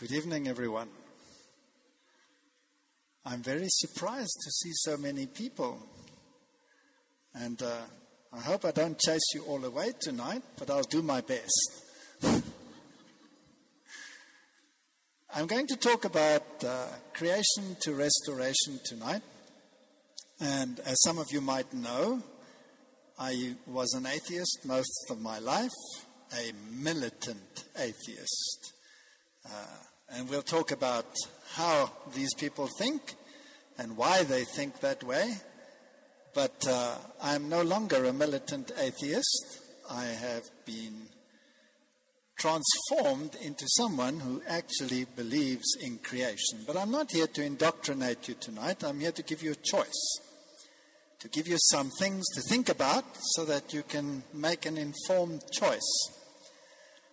Good evening, everyone. I'm very surprised to see so many people. And uh, I hope I don't chase you all away tonight, but I'll do my best. I'm going to talk about uh, creation to restoration tonight. And as some of you might know, I was an atheist most of my life, a militant atheist. Uh, and we'll talk about how these people think and why they think that way. But uh, I'm no longer a militant atheist. I have been transformed into someone who actually believes in creation. But I'm not here to indoctrinate you tonight. I'm here to give you a choice, to give you some things to think about so that you can make an informed choice.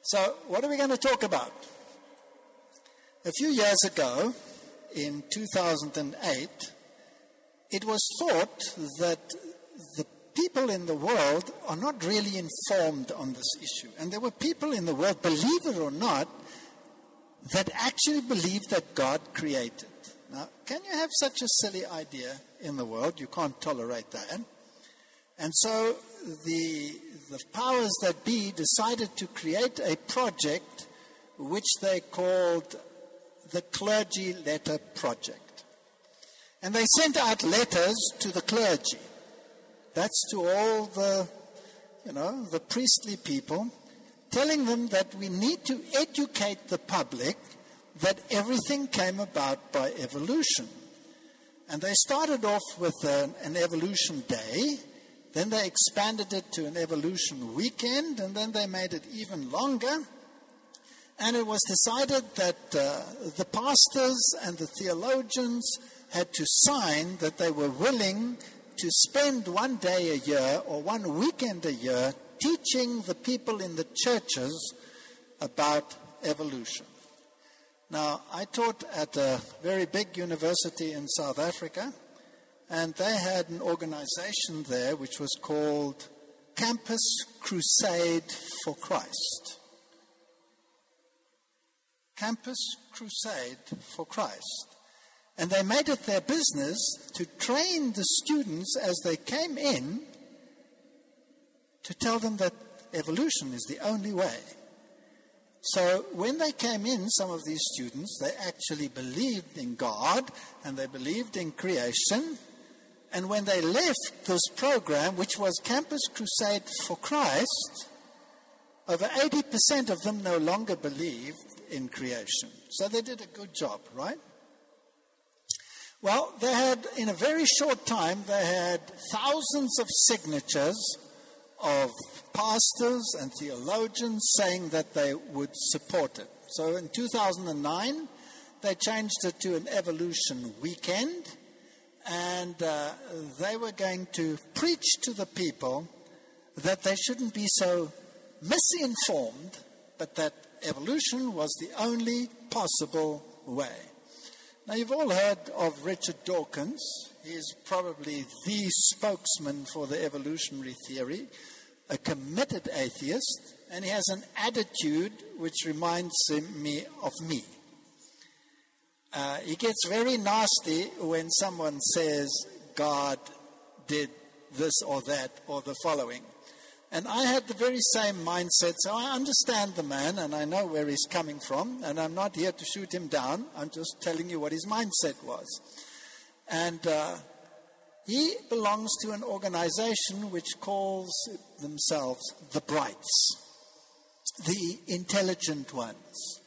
So, what are we going to talk about? A few years ago, in 2008, it was thought that the people in the world are not really informed on this issue. And there were people in the world, believe it or not, that actually believed that God created. Now, can you have such a silly idea in the world? You can't tolerate that. And so the, the powers that be decided to create a project which they called the Clergy Letter Project. And they sent out letters to the clergy. That's to all the, you know, the priestly people, telling them that we need to educate the public that everything came about by evolution. And they started off with an, an evolution day, then they expanded it to an evolution weekend, and then they made it even longer. And it was decided that uh, the pastors and the theologians had to sign that they were willing to spend one day a year or one weekend a year teaching the people in the churches about evolution. Now, I taught at a very big university in South Africa, and they had an organization there which was called Campus Crusade for Christ. Campus Crusade for Christ. And they made it their business to train the students as they came in to tell them that evolution is the only way. So when they came in, some of these students, they actually believed in God and they believed in creation. And when they left this program, which was Campus Crusade for Christ, over 80% of them no longer believed in creation. So they did a good job, right? Well, they had, in a very short time, they had thousands of signatures of pastors and theologians saying that they would support it. So in 2009, they changed it to an evolution weekend, and uh, they were going to preach to the people that they shouldn't be so misinformed, but that evolution was the only possible way. Now, you've all heard of Richard Dawkins. He is probably the spokesman for the evolutionary theory, a committed atheist, and he has an attitude which reminds me of me. Uh, he gets very nasty when someone says God did this or that or the following. And I had the very same mindset, so I understand the man and I know where he's coming from, and I'm not here to shoot him down. I'm just telling you what his mindset was. And uh, he belongs to an organization which calls themselves the Brights, the intelligent ones.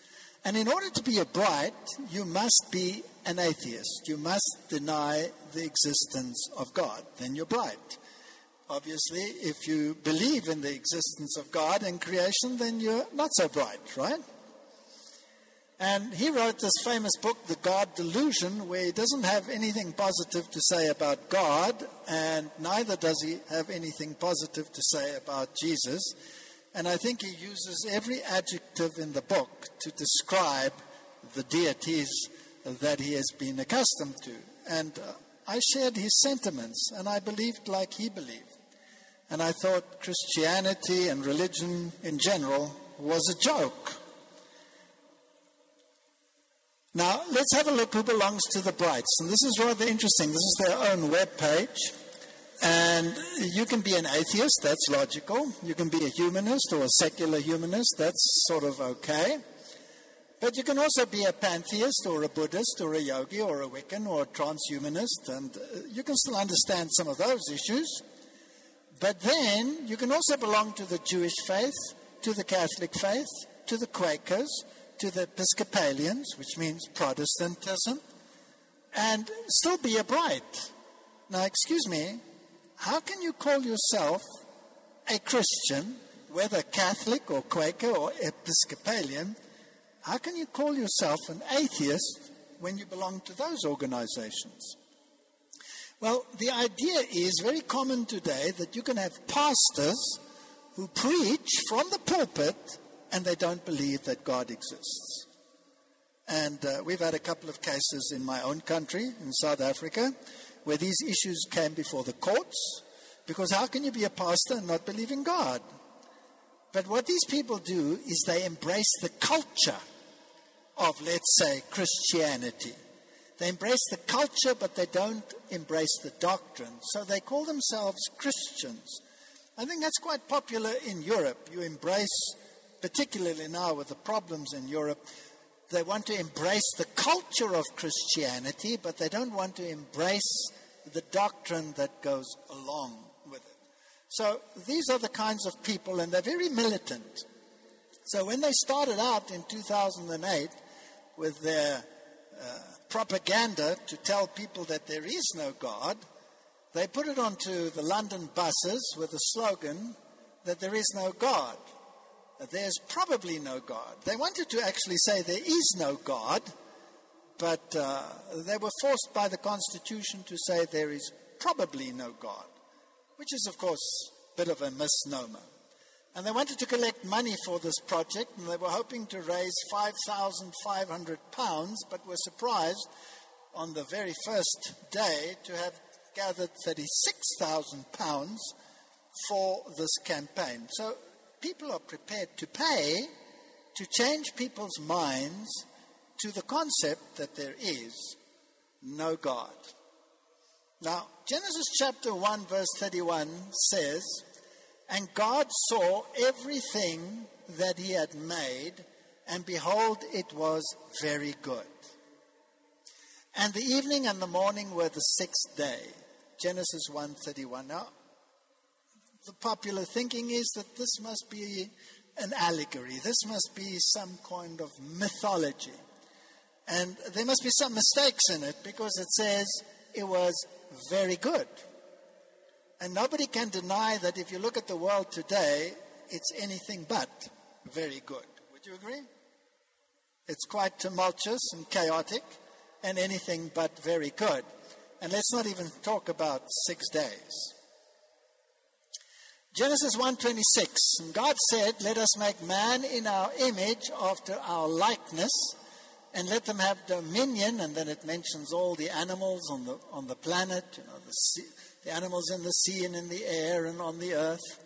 And in order to be a Bright, you must be an atheist. You must deny the existence of God. Then you're bright. Obviously, if you believe in the existence of God and creation, then you're not so bright, right? And he wrote this famous book, The God Delusion, where he doesn't have anything positive to say about God, and neither does he have anything positive to say about Jesus. And I think he uses every adjective in the book to describe the deities that he has been accustomed to. And uh, I shared his sentiments, and I believed like he believed. And I thought Christianity and religion in general was a joke. Now, let's have a look who belongs to the Brights. And this is rather interesting. This is their own web page. And you can be an atheist, that's logical. You can be a humanist or a secular humanist, that's sort of okay. But you can also be a pantheist or a Buddhist or a yogi or a Wiccan or a transhumanist, and you can still understand some of those issues. But then you can also belong to the Jewish faith, to the Catholic faith, to the Quakers, to the Episcopalians, which means Protestantism, and still be a bright. Now, excuse me, how can you call yourself a Christian, whether Catholic or Quaker or Episcopalian? How can you call yourself an atheist when you belong to those organizations? Well, the idea is very common today that you can have pastors who preach from the pulpit and they don't believe that God exists. And uh, we've had a couple of cases in my own country, in South Africa, where these issues came before the courts. Because how can you be a pastor and not believe in God? But what these people do is they embrace the culture of, let's say, Christianity. They embrace the culture, but they don't embrace the doctrine. So they call themselves Christians. I think that's quite popular in Europe. You embrace, particularly now with the problems in Europe, they want to embrace the culture of Christianity, but they don't want to embrace the doctrine that goes along with it. So these are the kinds of people, and they're very militant. So when they started out in 2008 with their uh, propaganda to tell people that there is no God, they put it onto the London buses with the slogan that there is no God. There's probably no God. They wanted to actually say there is no God, but uh, they were forced by the Constitution to say there is probably no God, which is, of course, a bit of a misnomer. And they wanted to collect money for this project, and they were hoping to raise 5,500 pounds, but were surprised on the very first day to have gathered 36,000 pounds for this campaign. So people are prepared to pay to change people's minds to the concept that there is no God. Now, Genesis chapter 1, verse 31 says, And God saw everything that he had made, and behold, it was very good. And the evening and the morning were the sixth day. Genesis 1:31. Now, the popular thinking is that this must be an allegory. This must be some kind of mythology. And there must be some mistakes in it because it says it was very good. And nobody can deny that if you look at the world today, it's anything but very good. Would you agree? It's quite tumultuous and chaotic and anything but very good. And let's not even talk about six days. Genesis 1:26 and God said let us make man in our image after our likeness and let them have dominion and then it mentions all the animals on the on the planet you know the sea, the animals in the sea and in the air and on the earth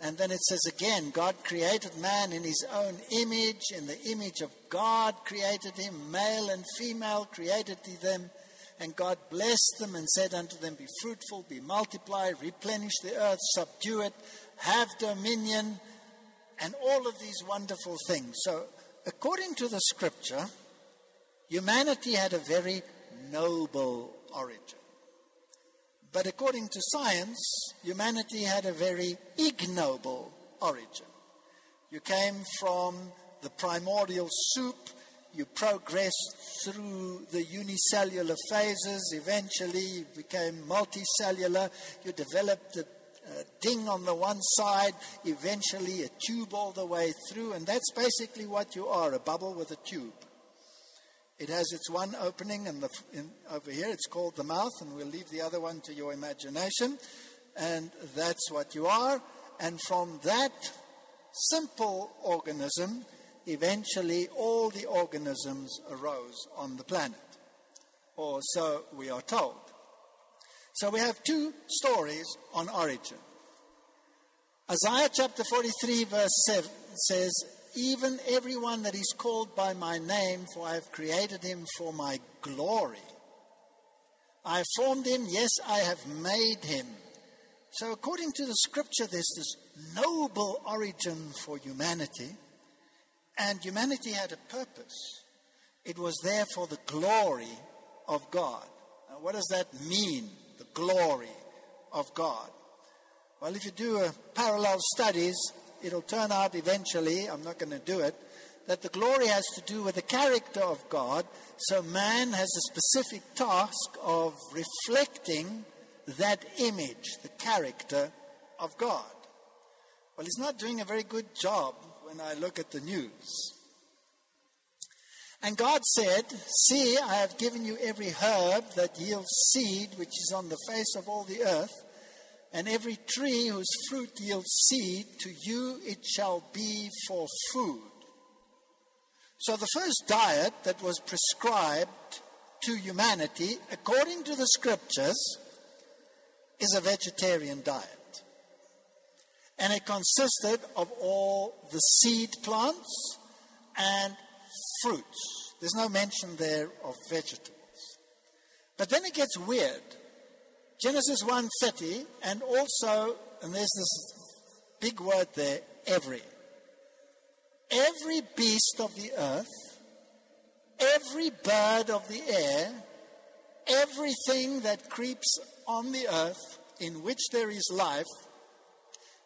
and then it says again God created man in his own image in the image of God created him male and female created he them and God blessed them and said unto them, Be fruitful, be multiply, replenish the earth, subdue it, have dominion, and all of these wonderful things. So, according to the scripture, humanity had a very noble origin. But according to science, humanity had a very ignoble origin. You came from the primordial soup you progressed through the unicellular phases. Eventually, you became multicellular. You developed a, a ding on the one side, eventually, a tube all the way through. And that's basically what you are a bubble with a tube. It has its one opening, and over here it's called the mouth, and we'll leave the other one to your imagination. And that's what you are. And from that simple organism, eventually all the organisms arose on the planet. Or so we are told. So we have two stories on origin. Isaiah chapter 43, verse 7 says, even everyone that is called by my name, for I have created him for my glory. I formed him, yes, I have made him. So, according to the scripture, there's this noble origin for humanity, and humanity had a purpose. It was there for the glory of God. Now, what does that mean, the glory of God? Well, if you do a parallel studies, it'll turn out eventually, I'm not going to do it, that the glory has to do with the character of God. So man has a specific task of reflecting that image, the character of God. Well, he's not doing a very good job when I look at the news. And God said, See, I have given you every herb that yields seed, which is on the face of all the earth, and every tree whose fruit yields seed, to you it shall be for food. So the first diet that was prescribed to humanity, according to the scriptures, is a vegetarian diet. And it consisted of all the seed plants and fruits. There's no mention there of vegetables. But then it gets weird. Genesis 1:30 and also and there's this big word there every. Every beast of the earth every bird of the air everything that creeps on the earth in which there is life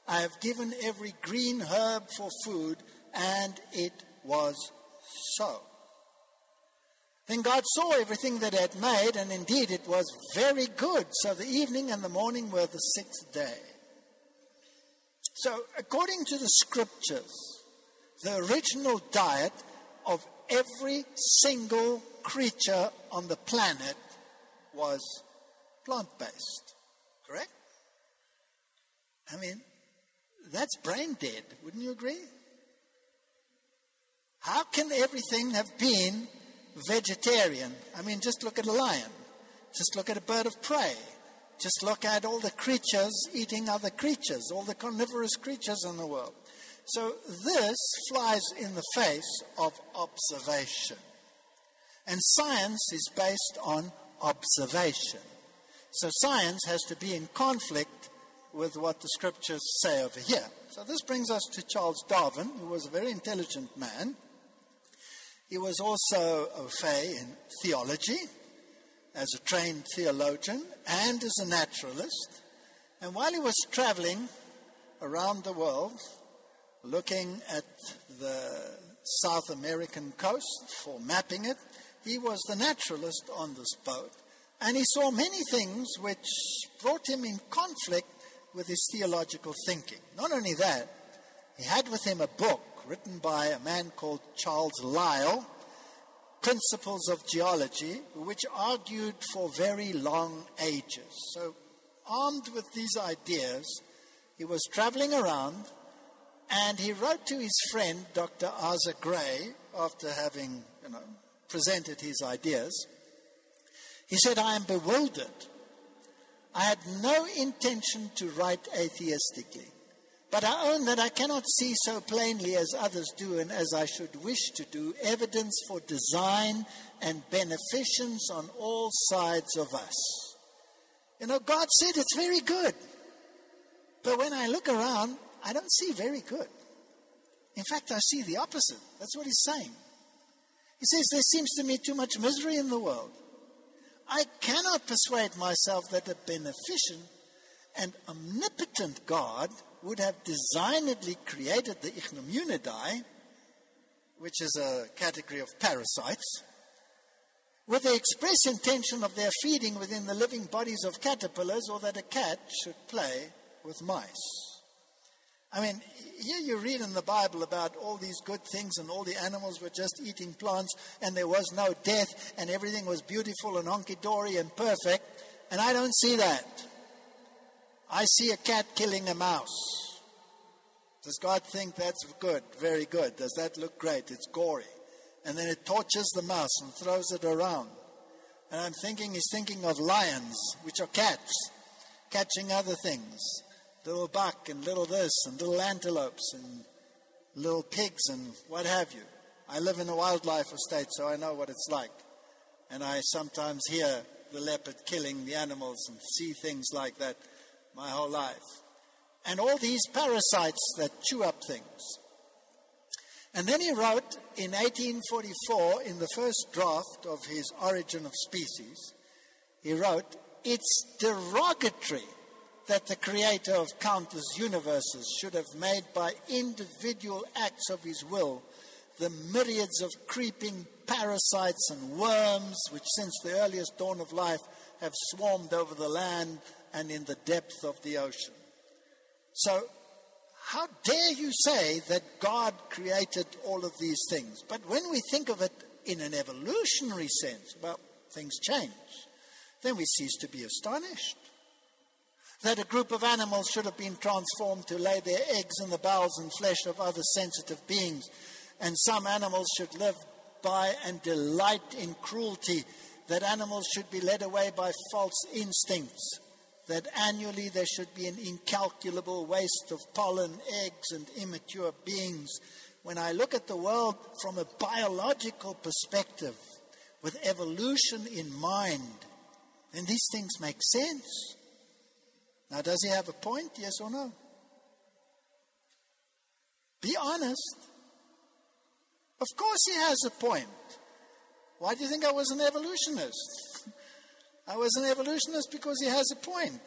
I have given every green herb for food and it was so then God saw everything that he had made, and indeed it was very good. So the evening and the morning were the sixth day. So, according to the scriptures, the original diet of every single creature on the planet was plant based. Correct? I mean, that's brain dead, wouldn't you agree? How can everything have been vegetarian. I mean, just look at a lion. Just look at a bird of prey. Just look at all the creatures eating other creatures, all the carnivorous creatures in the world. So this flies in the face of observation. And science is based on observation. So science has to be in conflict with what the scriptures say over here. So this brings us to Charles Darwin, who was a very intelligent man. He was also au fait in theology as a trained theologian and as a naturalist. And while he was traveling around the world, looking at the South American coast for mapping it, he was the naturalist on this boat. And he saw many things which brought him in conflict with his theological thinking. Not only that, he had with him a book written by a man called Charles Lyell, Principles of Geology, which argued for very long ages. So, armed with these ideas, he was traveling around and he wrote to his friend, Dr. Asa Gray, after having you know, presented his ideas. He said, I am bewildered. I had no intention to write atheistically. But I own that I cannot see so plainly as others do and as I should wish to do evidence for design and beneficence on all sides of us. You know, God said it's very good. But when I look around, I don't see very good. In fact, I see the opposite. That's what he's saying. He says, There seems to me too much misery in the world. I cannot persuade myself that a beneficent and omnipotent God would have designedly created the Ichneumonidae, which is a category of parasites, with the express intention of their feeding within the living bodies of caterpillars, or that a cat should play with mice. I mean, here you read in the Bible about all these good things, and all the animals were just eating plants, and there was no death, and everything was beautiful and honky dory and perfect, and I don't see that. I see a cat killing a mouse. Does God think that's good? Very good. Does that look great? It's gory. And then it tortures the mouse and throws it around. And I'm thinking he's thinking of lions, which are cats, catching other things little buck and little this and little antelopes and little pigs and what have you. I live in a wildlife estate, so I know what it's like. And I sometimes hear the leopard killing the animals and see things like that my whole life. And all these parasites that chew up things. And then he wrote in 1844, in the first draft of his Origin of Species, he wrote, It's derogatory that the creator of countless universes should have made by individual acts of his will the myriads of creeping parasites and worms which since the earliest dawn of life have swarmed over the land and in the depth of the ocean. So how dare you say that God created all of these things? But when we think of it in an evolutionary sense, well, things change. Then we cease to be astonished. That a group of animals should have been transformed to lay their eggs in the bowels and flesh of other sensitive beings, and some animals should live by and delight in cruelty, that animals should be led away by false instincts, that annually there should be an incalculable waste of pollen, eggs, and immature beings. When I look at the world from a biological perspective, with evolution in mind, then these things make sense. Now, does he have a point? Yes or no? Be honest. Of course, he has a point. Why do you think I was an evolutionist? I was an evolutionist because he has a point.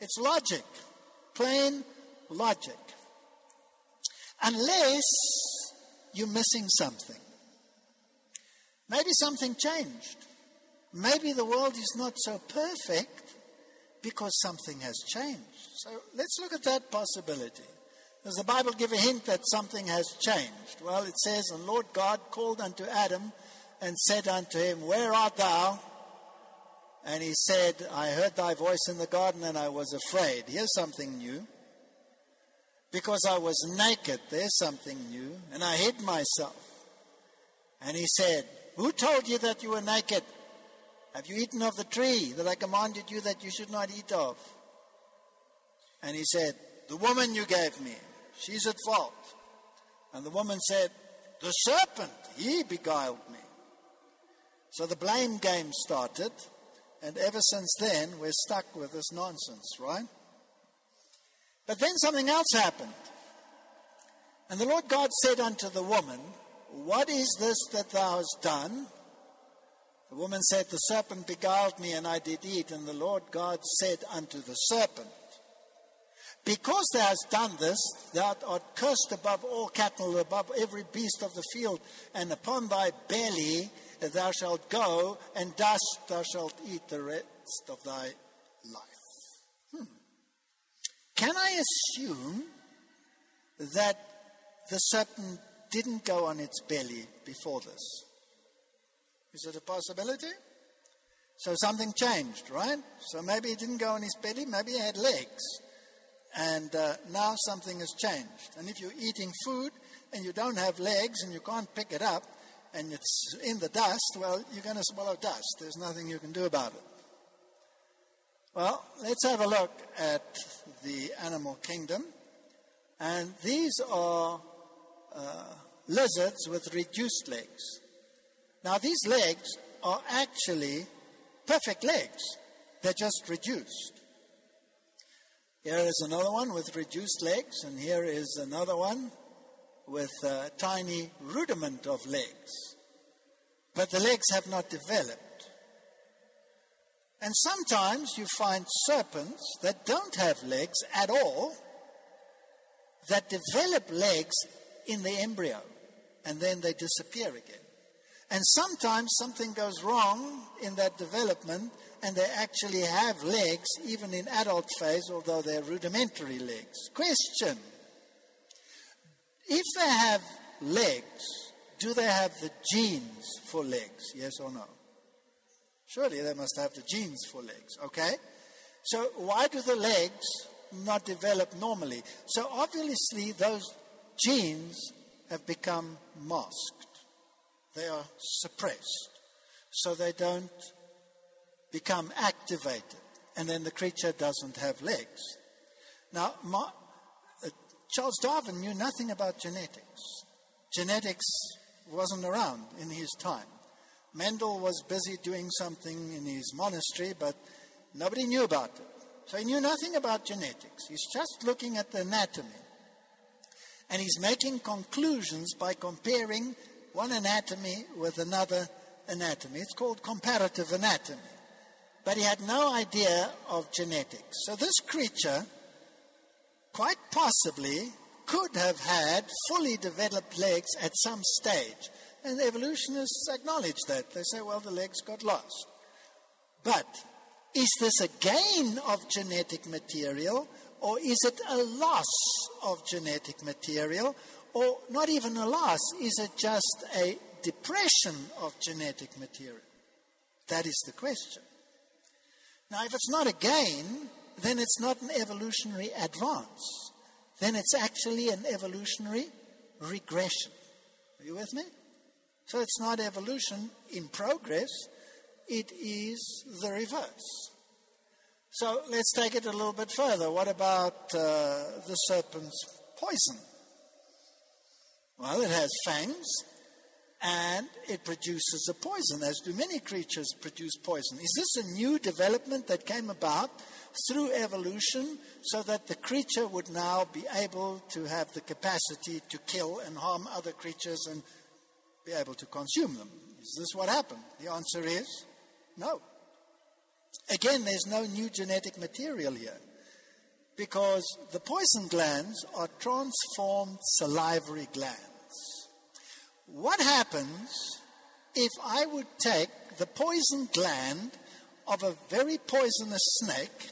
It's logic, plain logic. Unless you're missing something. Maybe something changed. Maybe the world is not so perfect because something has changed. So let's look at that possibility. Does the Bible give a hint that something has changed? Well, it says, And Lord God called unto Adam and said unto him, Where art thou? And he said, I heard thy voice in the garden and I was afraid. Here's something new. Because I was naked, there's something new, and I hid myself. And he said, Who told you that you were naked? Have you eaten of the tree that I commanded you that you should not eat of? And he said, The woman you gave me, she's at fault. And the woman said, The serpent, he beguiled me. So the blame game started. And ever since then, we're stuck with this nonsense, right? But then something else happened. And the Lord God said unto the woman, What is this that thou hast done? The woman said, The serpent beguiled me, and I did eat. And the Lord God said unto the serpent, Because thou hast done this, thou art cursed above all cattle, above every beast of the field, and upon thy belly thou shalt go, and dust thou shalt eat the rest of thy life. Hmm. Can I assume that the serpent didn't go on its belly before this? Is it a possibility? So something changed, right? So maybe he didn't go on his belly, maybe he had legs. And uh, now something has changed. And if you're eating food and you don't have legs and you can't pick it up, and it's in the dust, well, you're going to swallow dust. There's nothing you can do about it. Well, let's have a look at the animal kingdom. And these are uh, lizards with reduced legs. Now, these legs are actually perfect legs, they're just reduced. Here is another one with reduced legs, and here is another one with a tiny rudiment of legs. But the legs have not developed. And sometimes you find serpents that don't have legs at all, that develop legs in the embryo, and then they disappear again. And sometimes something goes wrong in that development, and they actually have legs, even in adult phase, although they're rudimentary legs. Question If they have legs, do they have the genes for legs? Yes or no? Surely they must have the genes for legs, okay? So, why do the legs not develop normally? So, obviously, those genes have become masked they are suppressed so they don't become activated and then the creature doesn't have legs. Now, Charles Darwin knew nothing about genetics. Genetics wasn't around in his time. Mendel was busy doing something in his monastery, but nobody knew about it. So he knew nothing about genetics. He's just looking at the anatomy. And he's making conclusions by comparing one anatomy with another anatomy. It's called comparative anatomy. But he had no idea of genetics. So this creature quite possibly could have had fully developed legs at some stage. And evolutionists acknowledge that. They say, well, the legs got lost. But is this a gain of genetic material or is it a loss of genetic material? Or not even a loss, is it just a depression of genetic material? That is the question. Now, if it's not a gain, then it's not an evolutionary advance. Then it's actually an evolutionary regression. Are you with me? So it's not evolution in progress, it is the reverse. So let's take it a little bit further. What about uh, the serpent's poison? Well, it has fangs and it produces a poison, as do many creatures produce poison. Is this a new development that came about through evolution so that the creature would now be able to have the capacity to kill and harm other creatures and be able to consume them? Is this what happened? The answer is no. Again, there's no new genetic material here because the poison glands are transformed salivary glands. What happens if I would take the poison gland of a very poisonous snake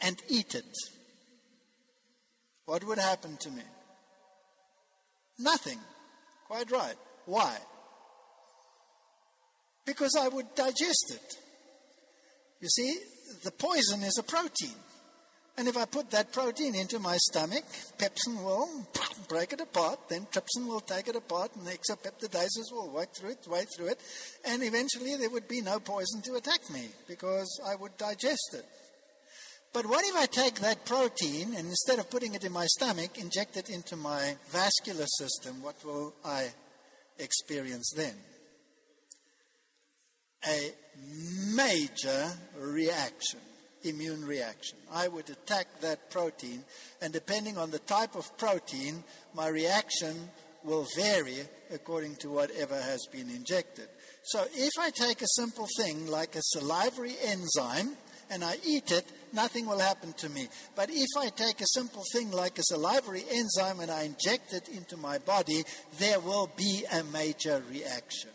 and eat it? What would happen to me? Nothing. Quite right. Why? Because I would digest it. You see, the poison is a protein. And if I put that protein into my stomach, pepsin will break it apart, then trypsin will take it apart, and the exopeptidases will work through it, way through it, and eventually there would be no poison to attack me because I would digest it. But what if I take that protein and instead of putting it in my stomach, inject it into my vascular system? What will I experience then? A major reaction immune reaction. I would attack that protein, and depending on the type of protein, my reaction will vary according to whatever has been injected. So if I take a simple thing like a salivary enzyme and I eat it, nothing will happen to me. But if I take a simple thing like a salivary enzyme and I inject it into my body, there will be a major reaction.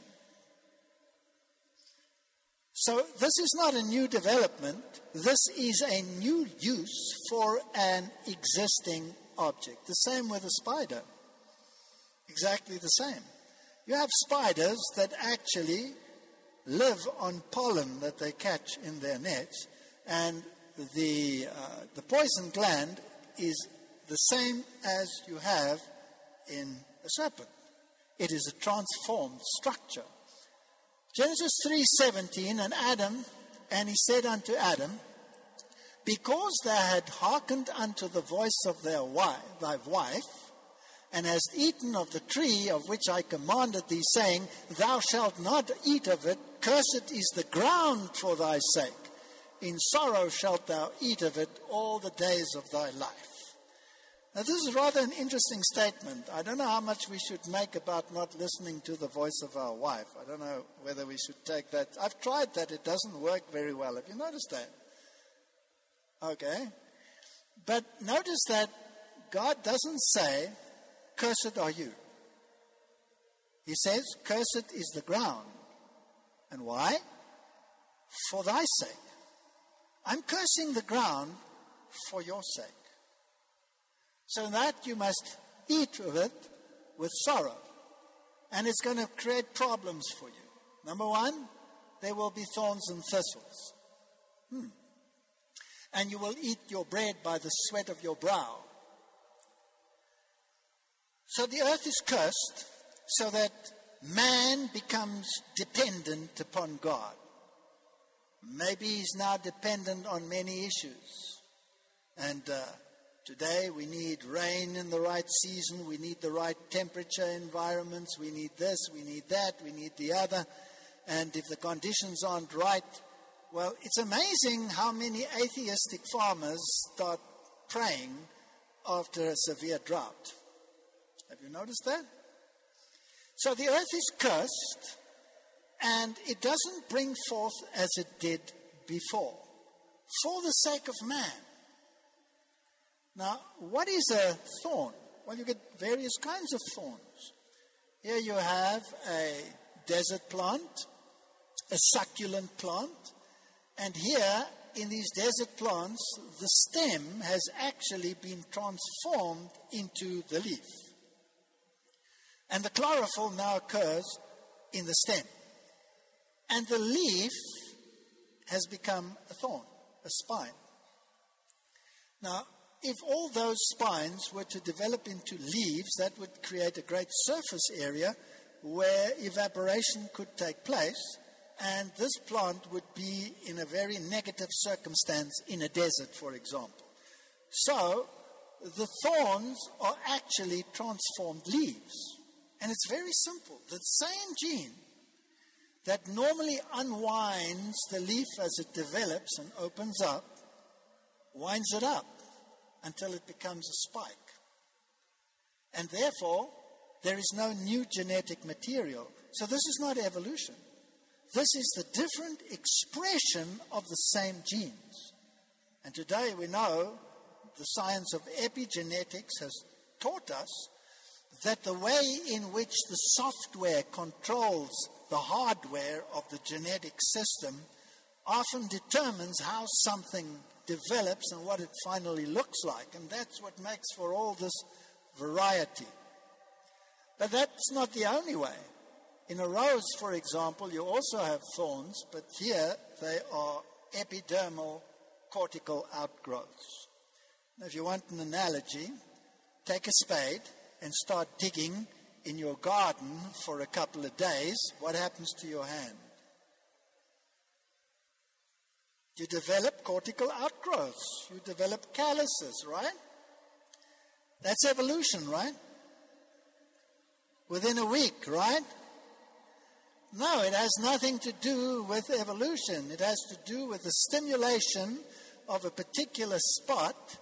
So, this is not a new development, this is a new use for an existing object. The same with a spider. Exactly the same. You have spiders that actually live on pollen that they catch in their nets, and the, uh, the poison gland is the same as you have in a serpent. It is a transformed structure. Genesis 3:17 and Adam and he said unto Adam because thou had hearkened unto the voice of their wife, thy wife and hast eaten of the tree of which I commanded thee saying thou shalt not eat of it cursed is the ground for thy sake in sorrow shalt thou eat of it all the days of thy life now, this is rather an interesting statement. I don't know how much we should make about not listening to the voice of our wife. I don't know whether we should take that. I've tried that, it doesn't work very well. Have you noticed that? Okay. But notice that God doesn't say, Cursed are you. He says, Cursed is the ground. And why? For thy sake. I'm cursing the ground for your sake so that you must eat of it with sorrow. And it's going to create problems for you. Number one, there will be thorns and thistles. Hmm. And you will eat your bread by the sweat of your brow. So the earth is cursed so that man becomes dependent upon God. Maybe he's now dependent on many issues. And uh, Today we need rain in the right season, we need the right temperature environments, we need this, we need that, we need the other. And if the conditions aren't right, well, it's amazing how many atheistic farmers start praying after a severe drought. Have you noticed that? So the earth is cursed, and it doesn't bring forth as it did before, for the sake of man. Now, what is a thorn? Well, you get various kinds of thorns. Here you have a desert plant, a succulent plant, and here in these desert plants, the stem has actually been transformed into the leaf. And the chlorophyll now occurs in the stem. And the leaf has become a thorn, a spine. Now, if all those spines were to develop into leaves, that would create a great surface area where evaporation could take place, and this plant would be in a very negative circumstance in a desert, for example. So, the thorns are actually transformed leaves. And it's very simple. The same gene that normally unwinds the leaf as it develops and opens up, winds it up until it becomes a spike. And therefore, there is no new genetic material. So this is not evolution. This is the different expression of the same genes. And today we know the science of epigenetics has taught us that the way in which the software controls the hardware of the genetic system often determines how something develops and what it finally looks like. And that's what makes for all this variety. But that's not the only way. In a rose, for example, you also have thorns, but here they are epidermal cortical outgrowths. Now, if you want an analogy, take a spade and start digging in your garden for a couple of days, what happens to your hand? You develop cortical outgrowths. You develop calluses, right? That's evolution, right? Within a week, right? No, it has nothing to do with evolution. It has to do with the stimulation of a particular spot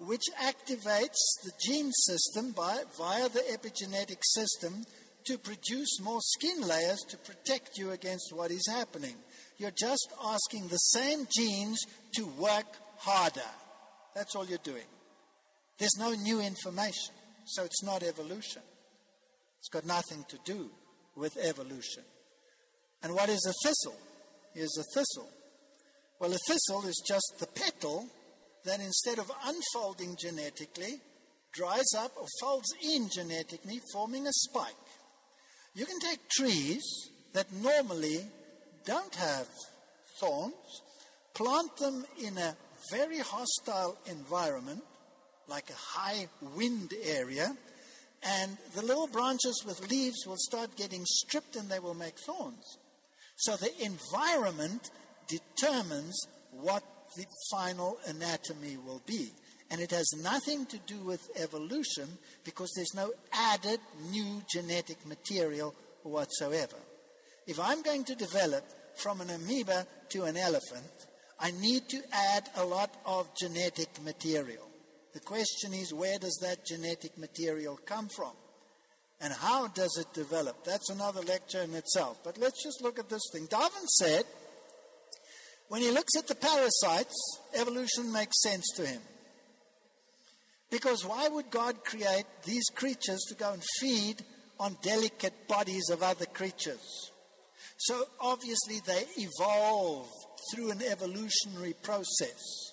which activates the gene system by, via the epigenetic system to produce more skin layers to protect you against what is happening. You're just asking the same genes to work harder. That's all you're doing. There's no new information, so it's not evolution. It's got nothing to do with evolution. And what is a thistle? Here's a thistle. Well, a thistle is just the petal that instead of unfolding genetically, dries up or folds in genetically, forming a spike. You can take trees that normally don't have thorns, plant them in a very hostile environment, like a high wind area, and the little branches with leaves will start getting stripped and they will make thorns. So the environment determines what the final anatomy will be. And it has nothing to do with evolution because there's no added new genetic material whatsoever. If I'm going to develop from an amoeba to an elephant, I need to add a lot of genetic material. The question is, where does that genetic material come from? And how does it develop? That's another lecture in itself. But let's just look at this thing. Darwin said, when he looks at the parasites, evolution makes sense to him. Because why would God create these creatures to go and feed on delicate bodies of other creatures? So obviously they evolve through an evolutionary process.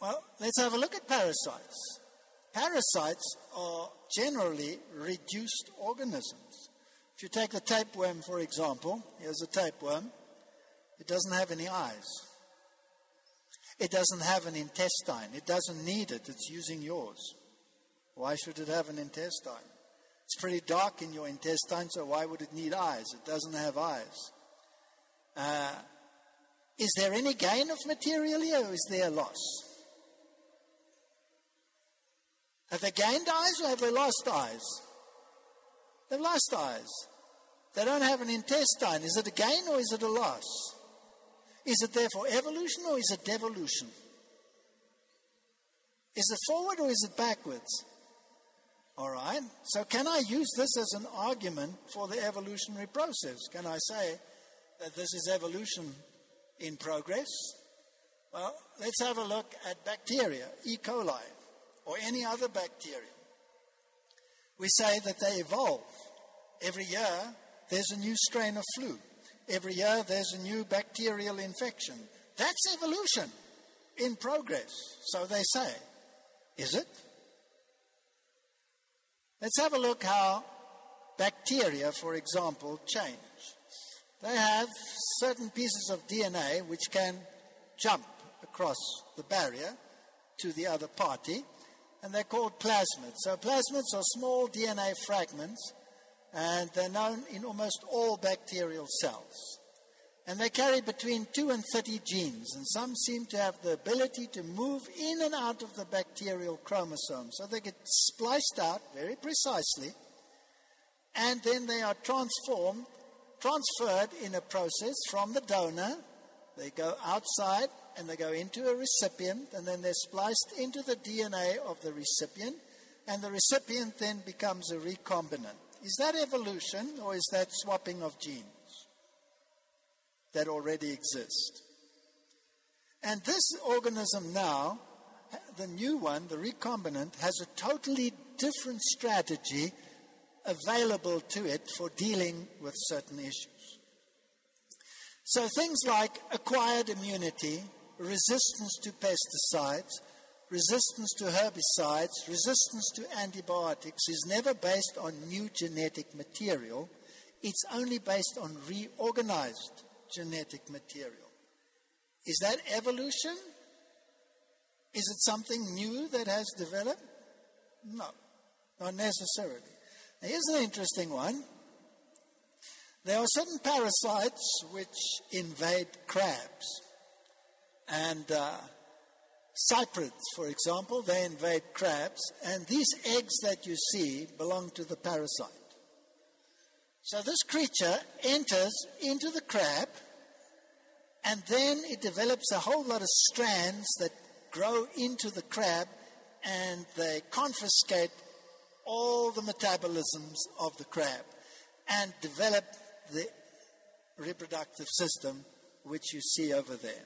Well, let's have a look at parasites. Parasites are generally reduced organisms. If you take the tapeworm, for example, here's a tapeworm, it doesn't have any eyes. It doesn't have an intestine. It doesn't need it. It's using yours. Why should it have an intestine? It's pretty dark in your intestine, so why would it need eyes? It doesn't have eyes. Uh, is there any gain of material here, or is there a loss? Have they gained eyes or have they lost eyes? They've lost eyes. They don't have an intestine. Is it a gain or is it a loss? Is it therefore evolution or is it devolution? Is it forward or is it backwards? All right. So, can I use this as an argument for the evolutionary process? Can I say that this is evolution in progress? Well, let's have a look at bacteria, E. coli, or any other bacteria. We say that they evolve. Every year, there's a new strain of flu. Every year, there's a new bacterial infection. That's evolution in progress, so they say. Is it? Let's have a look how bacteria, for example, change. They have certain pieces of DNA which can jump across the barrier to the other party, and they're called plasmids. So, plasmids are small DNA fragments, and they're known in almost all bacterial cells. And they carry between 2 and 30 genes, and some seem to have the ability to move in and out of the bacterial chromosome. So they get spliced out very precisely, and then they are transformed, transferred in a process from the donor. They go outside and they go into a recipient, and then they're spliced into the DNA of the recipient, and the recipient then becomes a recombinant. Is that evolution or is that swapping of genes? that already exist. And this organism now, the new one, the recombinant, has a totally different strategy available to it for dealing with certain issues. So things like acquired immunity, resistance to pesticides, resistance to herbicides, resistance to antibiotics is never based on new genetic material. It's only based on reorganized genetic material. Is that evolution? Is it something new that has developed? No, not necessarily. Now, here's an interesting one. There are certain parasites which invade crabs. And uh, cyprids, for example, they invade crabs. And these eggs that you see belong to the parasite. So this creature enters into the crab, and then it develops a whole lot of strands that grow into the crab, and they confiscate all the metabolisms of the crab and develop the reproductive system which you see over there.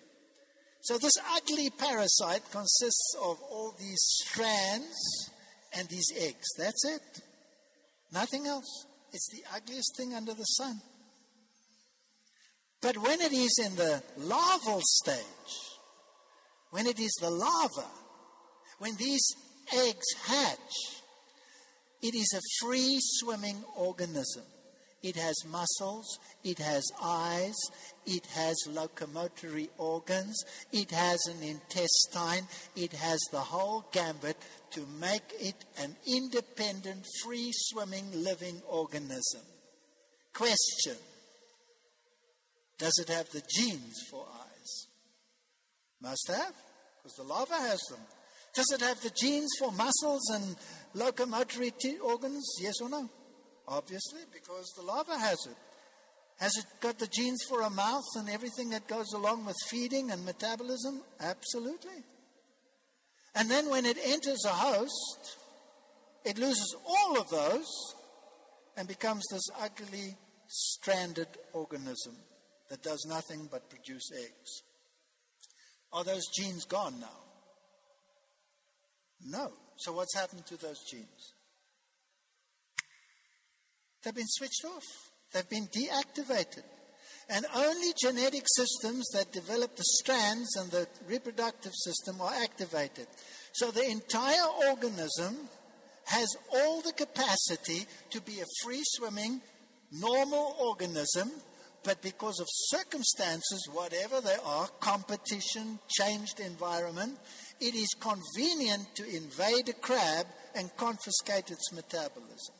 So, this ugly parasite consists of all these strands and these eggs. That's it. Nothing else. It's the ugliest thing under the sun. But when it is in the larval stage, when it is the larva, when these eggs hatch, it is a free swimming organism. It has muscles, it has eyes, it has locomotory organs, it has an intestine, it has the whole gambit to make it an independent, free swimming, living organism. Question Does it have the genes for eyes? Must have, because the larva has them. Does it have the genes for muscles and locomotory t- organs? Yes or no? Obviously, because the larva has it. Has it got the genes for a mouth and everything that goes along with feeding and metabolism? Absolutely. And then when it enters a host, it loses all of those and becomes this ugly, stranded organism that does nothing but produce eggs. Are those genes gone now? No. So what's happened to those genes? They've been switched off. They've been deactivated. And only genetic systems that develop the strands and the reproductive system are activated. So the entire organism has all the capacity to be a free swimming, normal organism, but because of circumstances, whatever they are, competition, changed environment, it is convenient to invade a crab and confiscate its metabolism.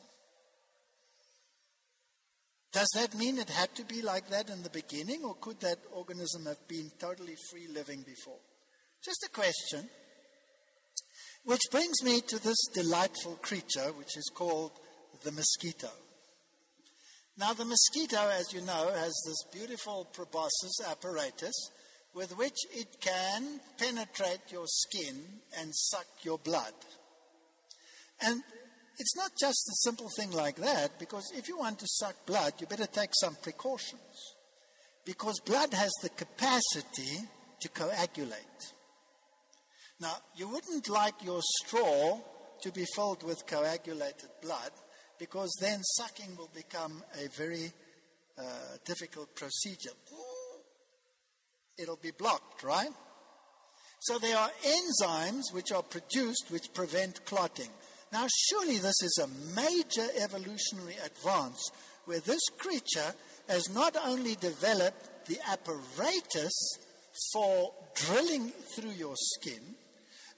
Does that mean it had to be like that in the beginning, or could that organism have been totally free living before? Just a question. Which brings me to this delightful creature, which is called the mosquito. Now, the mosquito, as you know, has this beautiful proboscis apparatus with which it can penetrate your skin and suck your blood. And it's not just a simple thing like that, because if you want to suck blood, you better take some precautions. Because blood has the capacity to coagulate. Now, you wouldn't like your straw to be filled with coagulated blood, because then sucking will become a very uh, difficult procedure. It'll be blocked, right? So there are enzymes which are produced which prevent clotting. Now, surely this is a major evolutionary advance where this creature has not only developed the apparatus for drilling through your skin,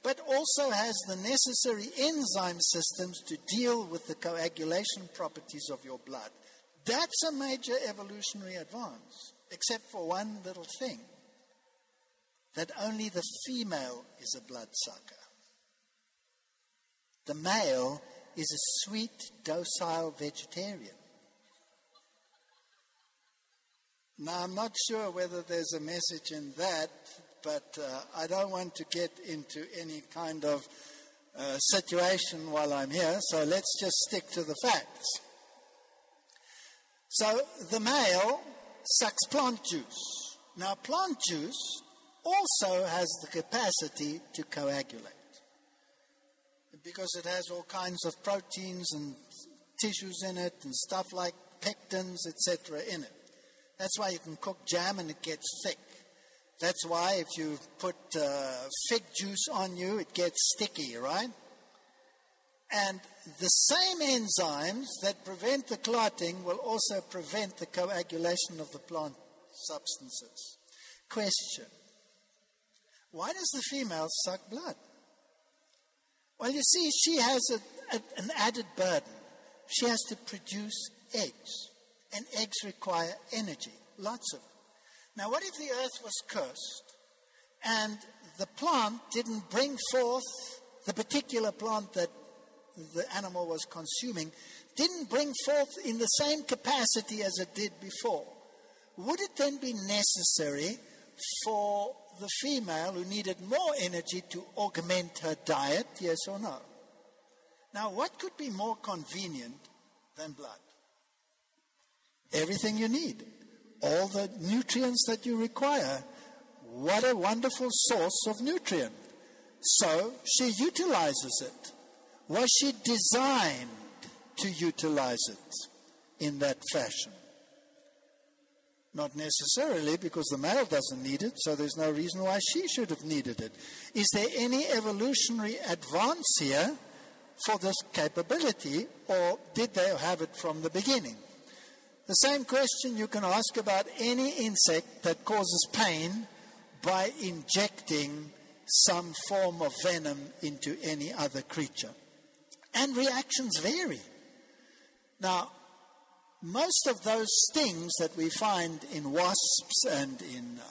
but also has the necessary enzyme systems to deal with the coagulation properties of your blood. That's a major evolutionary advance, except for one little thing that only the female is a bloodsucker. The male is a sweet, docile vegetarian. Now, I'm not sure whether there's a message in that, but uh, I don't want to get into any kind of uh, situation while I'm here, so let's just stick to the facts. So, the male sucks plant juice. Now, plant juice also has the capacity to coagulate because it has all kinds of proteins and tissues in it and stuff like pectins, etc., in it. That's why you can cook jam and it gets thick. That's why if you put uh, fig juice on you, it gets sticky, right? And the same enzymes that prevent the clotting will also prevent the coagulation of the plant substances. Question Why does the female suck blood? Well, you see, she has a, a, an added burden. She has to produce eggs, and eggs require energy, lots of it. Now, what if the earth was cursed and the plant didn't bring forth the particular plant that the animal was consuming, didn't bring forth in the same capacity as it did before? Would it then be necessary for the female who needed more energy to augment her diet, yes or no? Now, what could be more convenient than blood? Everything you need, all the nutrients that you require. What a wonderful source of nutrient. So she utilizes it. Was she designed to utilize it in that fashion? Not necessarily, because the male doesn't need it, so there's no reason why she should have needed it. Is there any evolutionary advance here for this capability, or did they have it from the beginning? The same question you can ask about any insect that causes pain by injecting some form of venom into any other creature. And reactions vary. Now, most of those stings that we find in wasps and in uh,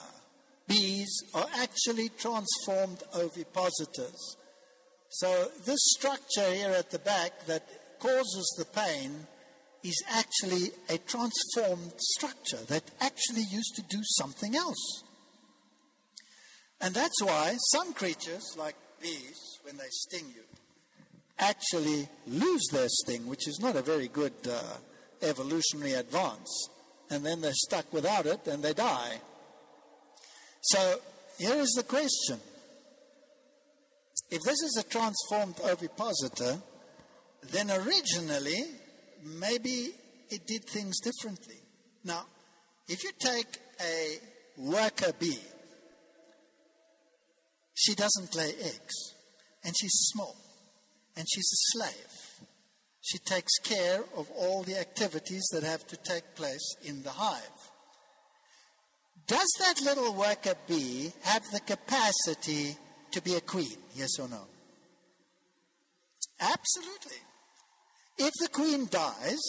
bees are actually transformed ovipositors. So, this structure here at the back that causes the pain is actually a transformed structure that actually used to do something else. And that's why some creatures, like bees, when they sting you, actually lose their sting, which is not a very good uh, evolutionary advance. And then they're stuck without it and they die. So here is the question. If this is a transformed ovipositor, then originally maybe it did things differently. Now, if you take a worker bee, she doesn't lay eggs, and she's small, and she's a slave. She takes care of all the activities that have to take place in the hive. Does that little worker bee have the capacity to be a queen? Yes or no? Absolutely. If the queen dies,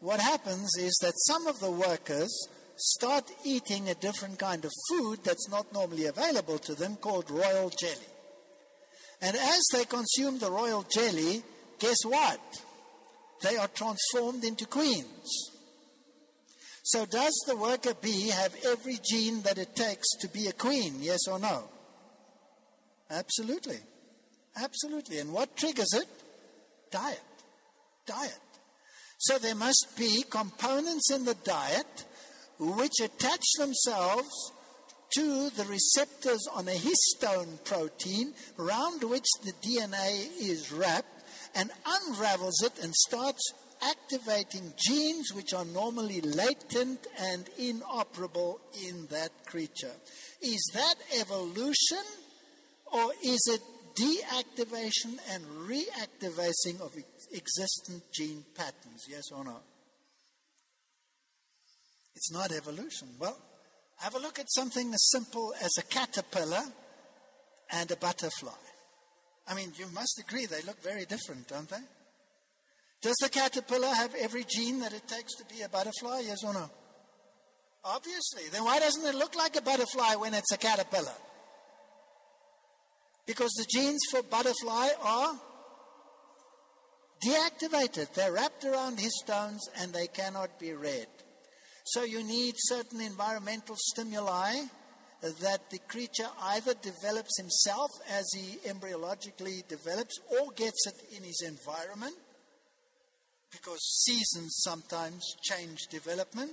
what happens is that some of the workers start eating a different kind of food that's not normally available to them called royal jelly. And as they consume the royal jelly, guess what? They are transformed into queens. So, does the worker bee have every gene that it takes to be a queen? Yes or no? Absolutely. Absolutely. And what triggers it? Diet. Diet. So, there must be components in the diet which attach themselves to the receptors on a histone protein around which the DNA is wrapped and unravels it and starts activating genes which are normally latent and inoperable in that creature. Is that evolution or is it deactivation and reactivation of existent gene patterns? Yes or no? It's not evolution. Well, have a look at something as simple as a caterpillar and a butterfly. I mean, you must agree they look very different, don't they? Does the caterpillar have every gene that it takes to be a butterfly? Yes or no? Obviously. Then why doesn't it look like a butterfly when it's a caterpillar? Because the genes for butterfly are deactivated. They're wrapped around histones and they cannot be read. So you need certain environmental stimuli that the creature either develops himself as he embryologically develops or gets it in his environment because seasons sometimes change development.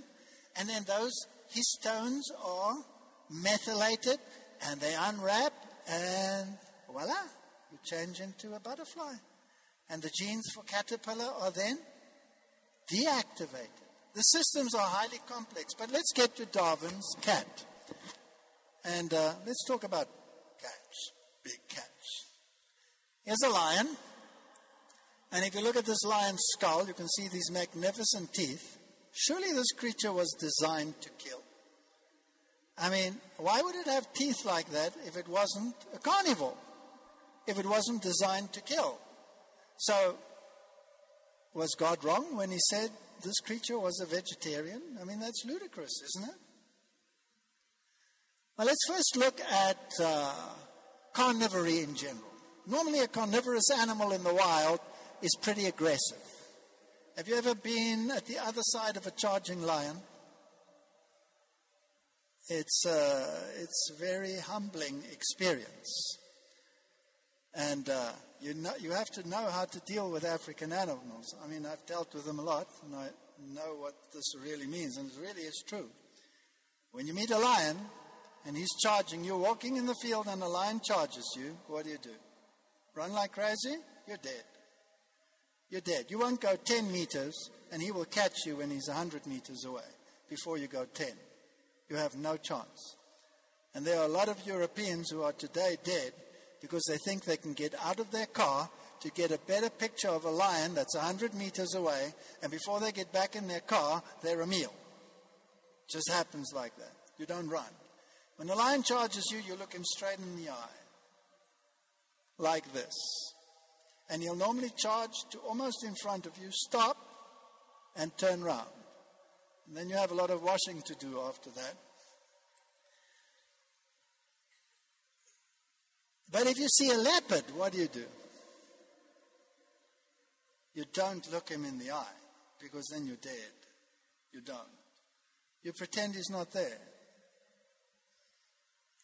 And then those histones are methylated and they unwrap and voila, you change into a butterfly. And the genes for caterpillar are then deactivated. The systems are highly complex, but let's get to Darwin's cat. And uh, let's talk about cats, big cats. Here's a lion. And if you look at this lion's skull, you can see these magnificent teeth. Surely this creature was designed to kill. I mean, why would it have teeth like that if it wasn't a carnivore? If it wasn't designed to kill? So, was God wrong when he said this creature was a vegetarian? I mean, that's ludicrous, isn't it? Well, let's first look at uh, carnivory in general. Normally, a carnivorous animal in the wild is pretty aggressive. Have you ever been at the other side of a charging lion? It's, uh, it's a very humbling experience. And uh, you, know, you have to know how to deal with African animals. I mean, I've dealt with them a lot, and I know what this really means, and it really is true. When you meet a lion and he's charging, you're walking in the field and a lion charges you, what do you do? Run like crazy? You're dead. You're dead. You won't go 10 meters, and he will catch you when he's 100 meters away before you go 10. You have no chance. And there are a lot of Europeans who are today dead because they think they can get out of their car to get a better picture of a lion that's 100 meters away, and before they get back in their car, they're a meal. Just happens like that. You don't run. When a lion charges you, you look him straight in the eye, like this. And he'll normally charge to almost in front of you, stop, and turn round. And then you have a lot of washing to do after that. But if you see a leopard, what do you do? You don't look him in the eye because then you're dead. You don't. You pretend he's not there.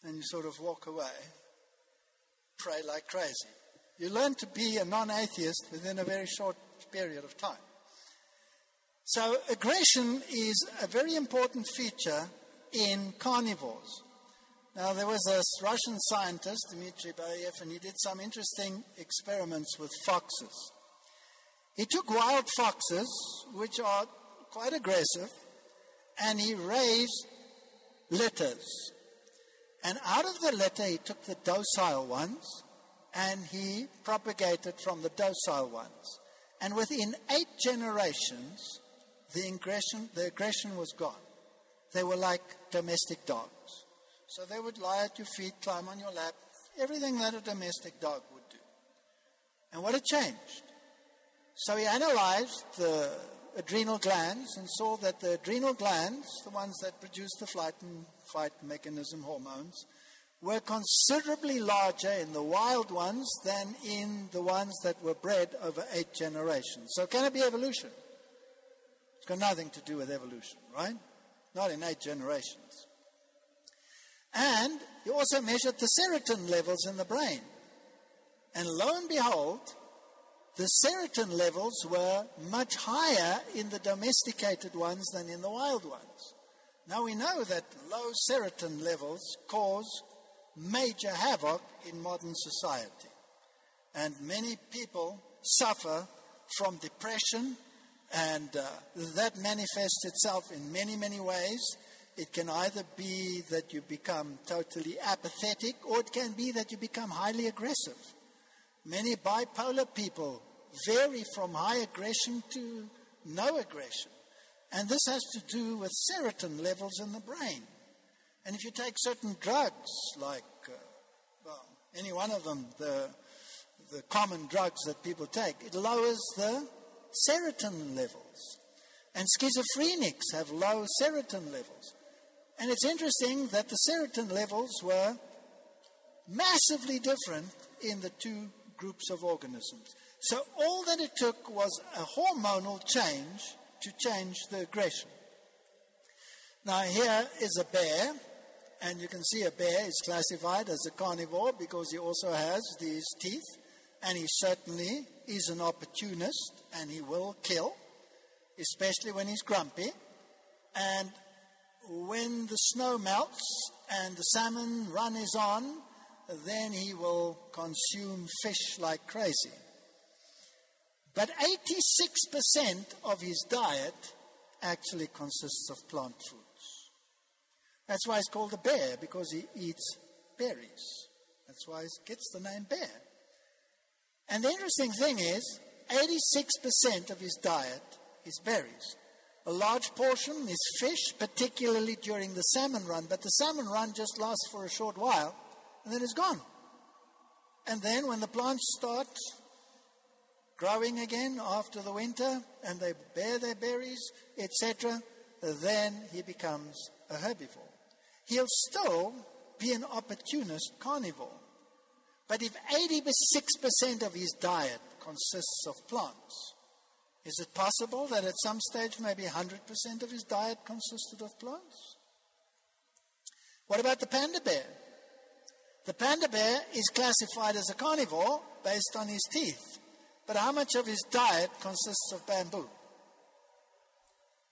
And you sort of walk away, pray like crazy. You learn to be a non atheist within a very short period of time. So, aggression is a very important feature in carnivores. Now, there was a Russian scientist, Dmitry Belyaev, and he did some interesting experiments with foxes. He took wild foxes, which are quite aggressive, and he raised litters. And out of the litter, he took the docile ones and he propagated from the docile ones. And within eight generations, the aggression, the aggression was gone. They were like domestic dogs. So they would lie at your feet, climb on your lap, everything that a domestic dog would do. And what had changed? So he analyzed the adrenal glands and saw that the adrenal glands, the ones that produce the flight and fight mechanism hormones, were considerably larger in the wild ones than in the ones that were bred over eight generations. So, can it be evolution? It's got nothing to do with evolution, right? Not in eight generations. And he also measured the serotonin levels in the brain. And lo and behold, the serotonin levels were much higher in the domesticated ones than in the wild ones. Now we know that low serotonin levels cause major havoc in modern society. And many people suffer from depression, and uh, that manifests itself in many, many ways. It can either be that you become totally apathetic, or it can be that you become highly aggressive. Many bipolar people vary from high aggression to no aggression. And this has to do with serotonin levels in the brain. And if you take certain drugs, like, uh, well, any one of them, the, the common drugs that people take, it lowers the serotonin levels. And schizophrenics have low serotonin levels. And it's interesting that the serotonin levels were massively different in the two groups of organisms. So all that it took was a hormonal change to change the aggression. Now, here is a bear, and you can see a bear is classified as a carnivore because he also has these teeth, and he certainly is an opportunist and he will kill, especially when he's grumpy. And when the snow melts and the salmon run is on, then he will consume fish like crazy. But 86% of his diet actually consists of plant foods. That's why it's called a bear, because he eats berries. That's why it gets the name bear. And the interesting thing is, 86% of his diet is berries. A large portion is fish, particularly during the salmon run, but the salmon run just lasts for a short while and then it's gone. And then when the plants start growing again after the winter and they bear their berries, etc., then he becomes a herbivore. He'll still be an opportunist carnivore. But if 86% of his diet consists of plants, is it possible that at some stage maybe 100% of his diet consisted of plants? What about the panda bear? The panda bear is classified as a carnivore based on his teeth. But how much of his diet consists of bamboo?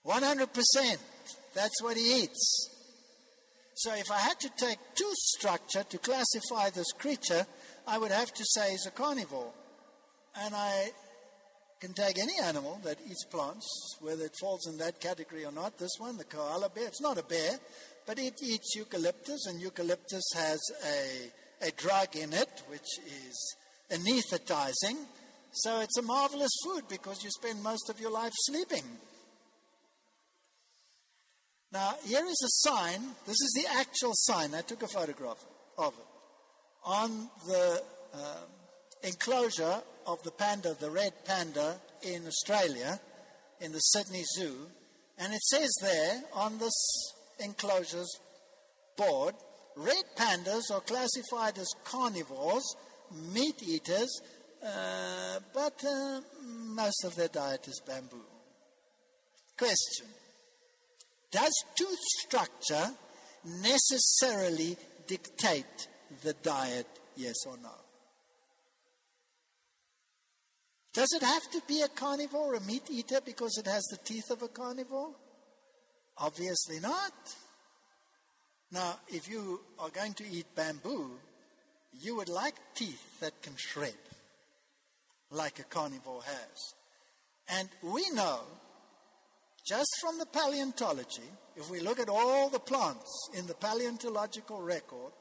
100%. That's what he eats. So if I had to take tooth structure to classify this creature, I would have to say he's a carnivore. And I can take any animal that eats plants, whether it falls in that category or not. This one, the koala bear, it's not a bear, but it eats eucalyptus, and eucalyptus has a, a drug in it which is anesthetizing. So it's a marvelous food because you spend most of your life sleeping. Now, here is a sign. This is the actual sign. I took a photograph of it. On the um, enclosure of the panda, the red panda in Australia, in the Sydney Zoo. And it says there on this enclosure's board red pandas are classified as carnivores, meat eaters, uh, but uh, most of their diet is bamboo. Question Does tooth structure necessarily dictate the diet, yes or no? Does it have to be a carnivore, a meat eater, because it has the teeth of a carnivore? Obviously not. Now, if you are going to eat bamboo, you would like teeth that can shred, like a carnivore has. And we know, just from the paleontology, if we look at all the plants in the paleontological record,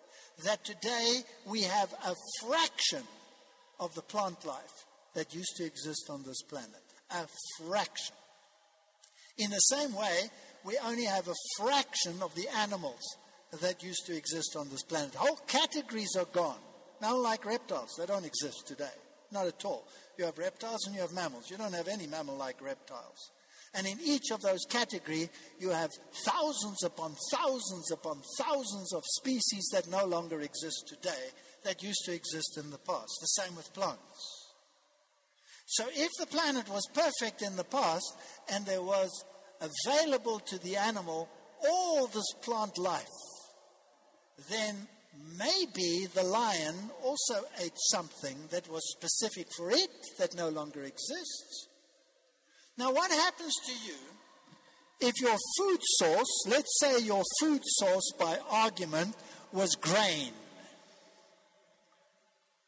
that today we have a fraction of the plant life that used to exist on this planet. A fraction. In the same way, we only have a fraction of the animals that used to exist on this planet. Whole categories are gone. Now, like reptiles, they don't exist today. Not at all. You have reptiles and you have mammals. You don't have any mammal like reptiles. And in each of those categories, you have thousands upon thousands upon thousands of species that no longer exist today that used to exist in the past. The same with plants. So if the planet was perfect in the past and there was available to the animal all this plant life, then maybe the lion also ate something that was specific for it that no longer exists. Now, what happens to you if your food source, let's say your food source by argument, was grain?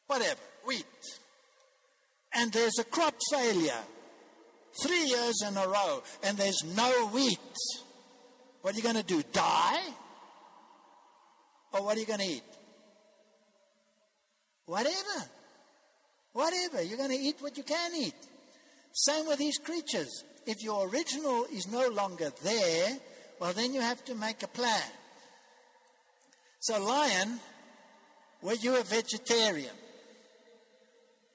Whatever, wheat. And there's a crop failure three years in a row and there's no wheat. What are you going to do? Die? Or what are you going to eat? Whatever. Whatever. You're going to eat what you can eat. Same with these creatures. If your original is no longer there, well, then you have to make a plan. So, lion, were you a vegetarian?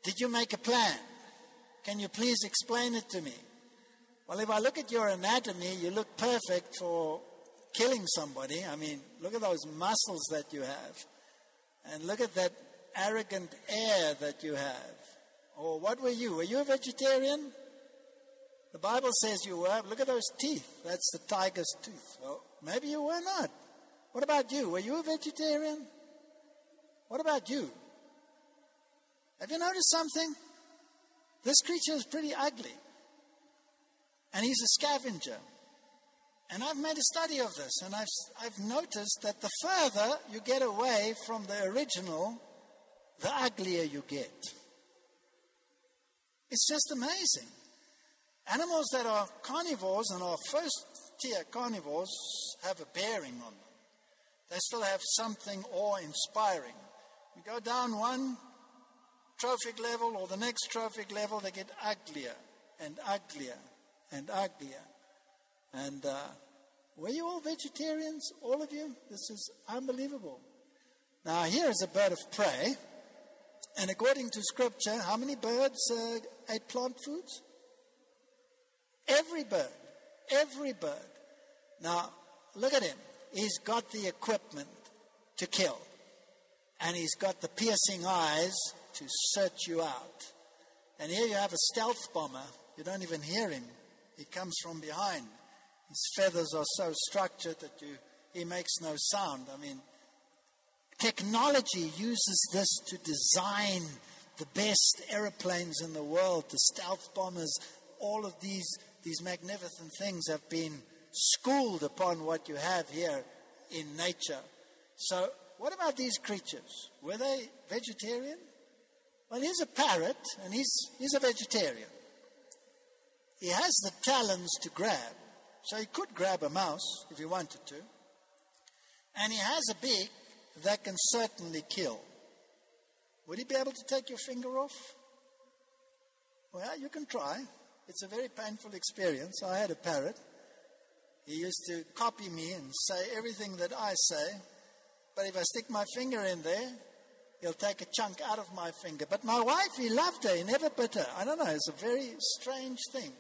Did you make a plan? Can you please explain it to me? Well, if I look at your anatomy, you look perfect for killing somebody. I mean, look at those muscles that you have. And look at that arrogant air that you have. Or what were you? Were you a vegetarian? The Bible says you were. Look at those teeth. That's the tiger's tooth. Well, maybe you were not. What about you? Were you a vegetarian? What about you? Have you noticed something? This creature is pretty ugly. And he's a scavenger. And I've made a study of this, and I've, I've noticed that the further you get away from the original, the uglier you get. It's just amazing. Animals that are carnivores and are first tier carnivores have a bearing on them. They still have something awe inspiring. You go down one trophic level or the next trophic level, they get uglier and uglier and uglier. And uh, were you all vegetarians? All of you? This is unbelievable. Now, here is a bird of prey. And according to scripture, how many birds uh, ate plant foods? Every bird. Every bird. Now, look at him. He's got the equipment to kill. And he's got the piercing eyes to search you out. And here you have a stealth bomber. You don't even hear him. He comes from behind. His feathers are so structured that you, he makes no sound. I mean, technology uses this to design the best aeroplanes in the world, the stealth bombers, all of these, these magnificent things have been schooled upon what you have here in nature. So, what about these creatures? Were they vegetarian? Well, here's a parrot, and he's, he's a vegetarian. He has the talons to grab, so he could grab a mouse if he wanted to. And he has a beak that can certainly kill. Would he be able to take your finger off? Well, you can try. It's a very painful experience. I had a parrot. He used to copy me and say everything that I say. But if I stick my finger in there, he'll take a chunk out of my finger. But my wife, he loved her. He never bit her. I don't know. It's a very strange thing.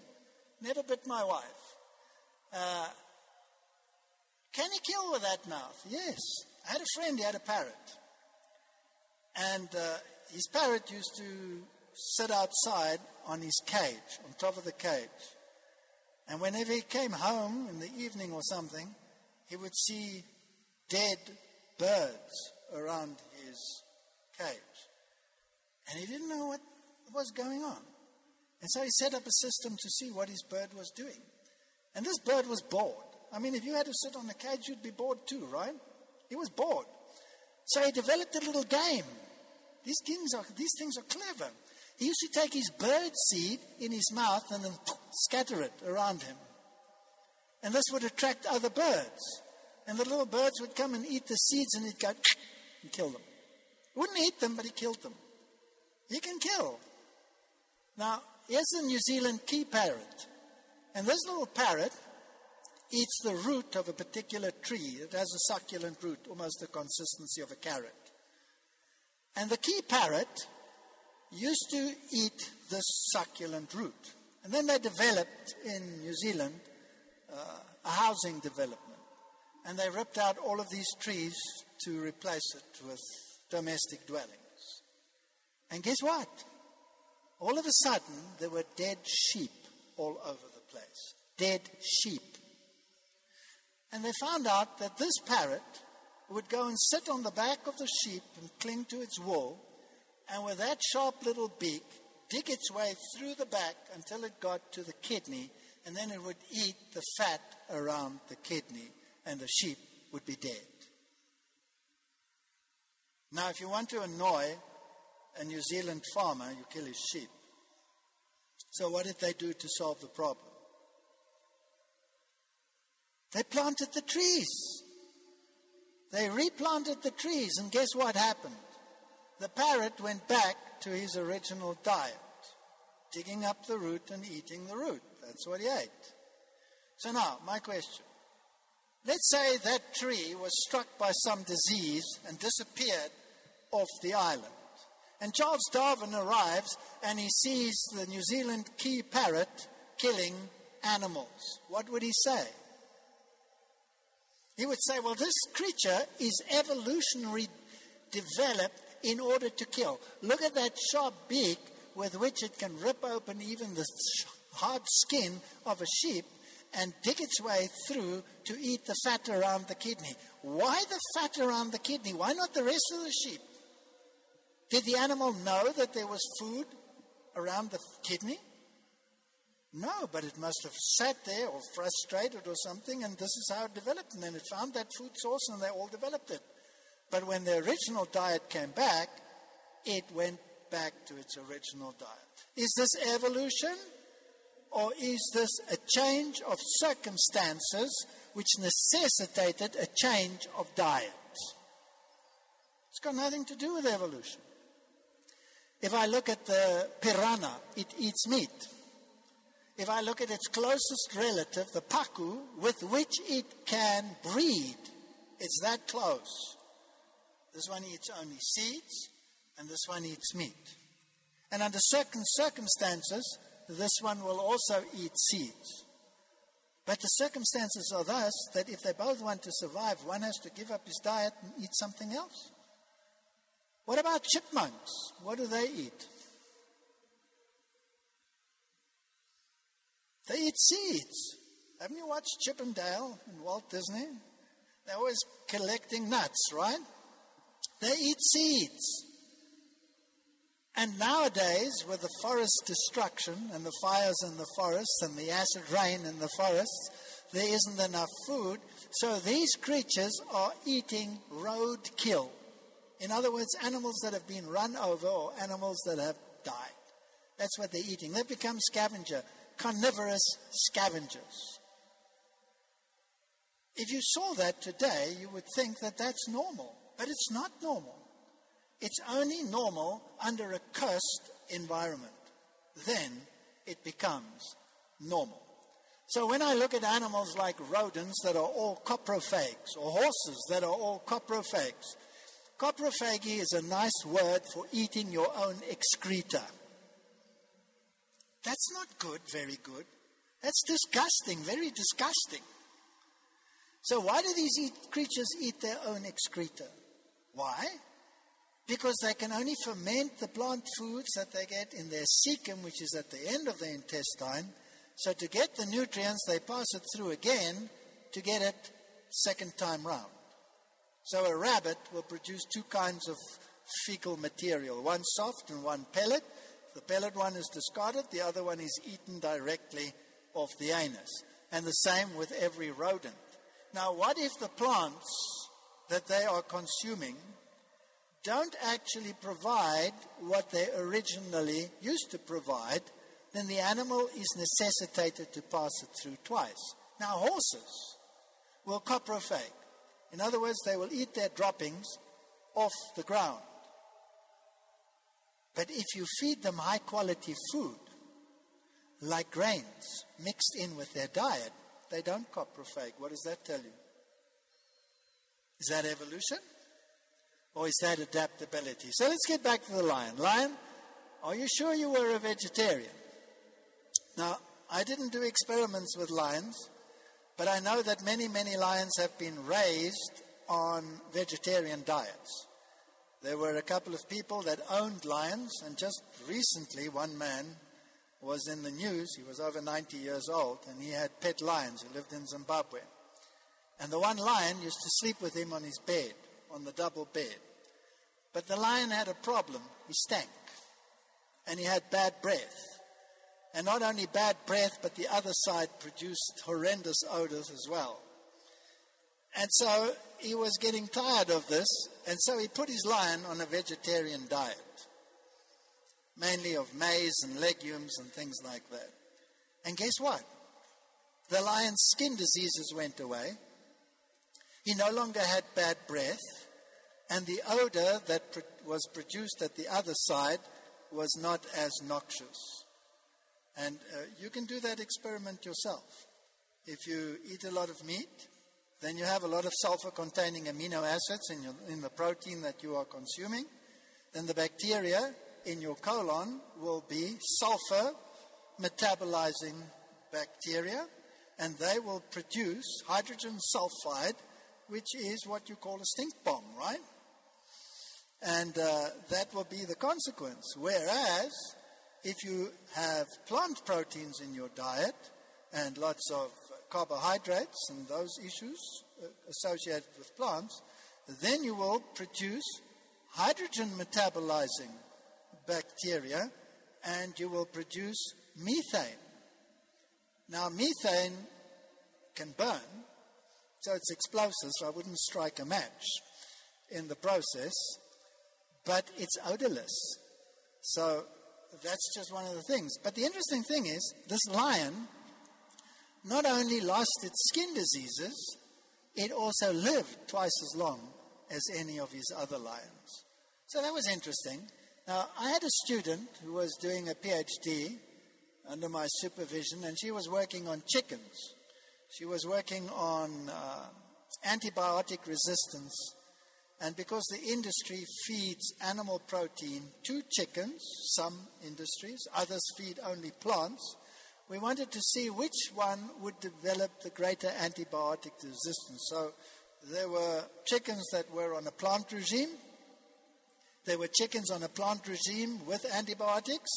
Never bit my wife. Uh, can he kill with that mouth? Yes. I had a friend, he had a parrot. And uh, his parrot used to sit outside on his cage, on top of the cage. And whenever he came home in the evening or something, he would see dead birds around his cage. And he didn't know what was going on. And so he set up a system to see what his bird was doing. And this bird was bored. I mean, if you had to sit on the cage, you'd be bored too, right? He was bored. So he developed a little game. These things are, these things are clever. He used to take his bird seed in his mouth and then scatter it around him. And this would attract other birds. And the little birds would come and eat the seeds and he'd go and kill them. He wouldn't eat them, but he killed them. He can kill. Now, here's a New Zealand kea parrot. And this little parrot eats the root of a particular tree. It has a succulent root, almost the consistency of a carrot. And the kea parrot used to eat this succulent root. And then they developed in New Zealand uh, a housing development. And they ripped out all of these trees to replace it with domestic dwellings. And guess what? All of a sudden, there were dead sheep all over place. Dead sheep. And they found out that this parrot would go and sit on the back of the sheep and cling to its wool, and with that sharp little beak, dig its way through the back until it got to the kidney, and then it would eat the fat around the kidney, and the sheep would be dead. Now, if you want to annoy a New Zealand farmer, you kill his sheep. So, what did they do to solve the problem? They planted the trees. They replanted the trees, and guess what happened? The parrot went back to his original diet, digging up the root and eating the root. That's what he ate. So, now, my question let's say that tree was struck by some disease and disappeared off the island. And Charles Darwin arrives and he sees the New Zealand kea parrot killing animals. What would he say? He would say, well, this creature is evolutionary developed in order to kill. Look at that sharp beak with which it can rip open even the hard skin of a sheep and dig its way through to eat the fat around the kidney. Why the fat around the kidney? Why not the rest of the sheep? Did the animal know that there was food around the kidney? No, but it must have sat there or frustrated or something, and this is how it developed. And then it found that food source and they all developed it. But when the original diet came back, it went back to its original diet. Is this evolution? Or is this a change of circumstances which necessitated a change of diet? It's got nothing to do with evolution. If I look at the piranha, it eats meat. If I look at its closest relative, the pacu, with which it can breed, it's that close. This one eats only seeds, and this one eats meat. And under certain circumstances, this one will also eat seeds. But the circumstances are thus that if they both want to survive, one has to give up his diet and eat something else. What about chipmunks? What do they eat? They eat seeds. Haven't you watched Chip and Dale and Walt Disney? They're always collecting nuts, right? They eat seeds. And nowadays, with the forest destruction and the fires in the forests and the acid rain in the forests, there isn't enough food. So these creatures are eating roadkill. In other words, animals that have been run over or animals that have died. That's what they're eating. They've become scavenger, carnivorous scavengers. If you saw that today, you would think that that's normal, but it's not normal. It's only normal under a cursed environment. Then it becomes normal. So when I look at animals like rodents that are all coprophages or horses that are all coprophages, Coprophagy is a nice word for eating your own excreta. That's not good, very good. That's disgusting, very disgusting. So, why do these eat, creatures eat their own excreta? Why? Because they can only ferment the plant foods that they get in their cecum, which is at the end of the intestine. So, to get the nutrients, they pass it through again to get it second time round. So a rabbit will produce two kinds of fecal material, one soft and one pellet. The pellet one is discarded, the other one is eaten directly off the anus. And the same with every rodent. Now, what if the plants that they are consuming don't actually provide what they originally used to provide? Then the animal is necessitated to pass it through twice. Now, horses will coprophage. In other words, they will eat their droppings off the ground. But if you feed them high quality food, like grains, mixed in with their diet, they don't coprophage. What does that tell you? Is that evolution? Or is that adaptability? So let's get back to the lion. Lion, are you sure you were a vegetarian? Now, I didn't do experiments with lions, but I know that many, many lions have been raised on vegetarian diets. There were a couple of people that owned lions, and just recently, one man was in the news. He was over 90 years old, and he had pet lions. He lived in Zimbabwe. And the one lion used to sleep with him on his bed, on the double bed. But the lion had a problem. He stank. And he had bad breath. And not only bad breath, but the other side produced horrendous odors as well. And so he was getting tired of this, and so he put his lion on a vegetarian diet, mainly of maize and legumes and things like that. And guess what? The lion's skin diseases went away. He no longer had bad breath, and the odor that was produced at the other side was not as noxious. And uh, you can do that experiment yourself. If you eat a lot of meat, then you have a lot of sulfur containing amino acids in, your, in the protein that you are consuming. Then the bacteria in your colon will be sulfur metabolizing bacteria, and they will produce hydrogen sulfide, which is what you call a stink bomb, right? And uh, that will be the consequence. Whereas, if you have plant proteins in your diet and lots of carbohydrates and those issues uh, associated with plants, then you will produce hydrogen metabolizing bacteria and you will produce methane. Now, methane can burn, so it's explosive, so I wouldn't strike a match in the process but it's odorless. So that's just one of the things. But the interesting thing is, this lion not only lost its skin diseases, it also lived twice as long as any of his other lions. So that was interesting. Now, I had a student who was doing a PhD under my supervision, and she was working on chickens. She was working on uh, antibiotic resistance and because the industry feeds animal protein to chickens, some industries, others feed only plants, we wanted to see which one would develop the greater antibiotic resistance. So there were chickens that were on a plant regime. There were chickens on a plant regime with antibiotics.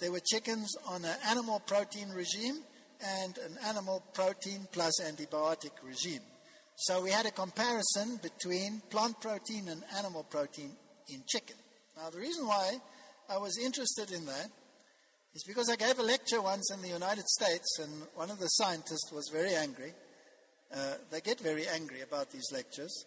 There were chickens on an animal protein regime and an animal protein plus antibiotic regime. So we had a comparison between plant protein and animal protein in chicken. Now, the reason why I was interested in that is because I gave a lecture once in the United States, and one of the scientists was very angry. Uh, they get very angry about these lectures.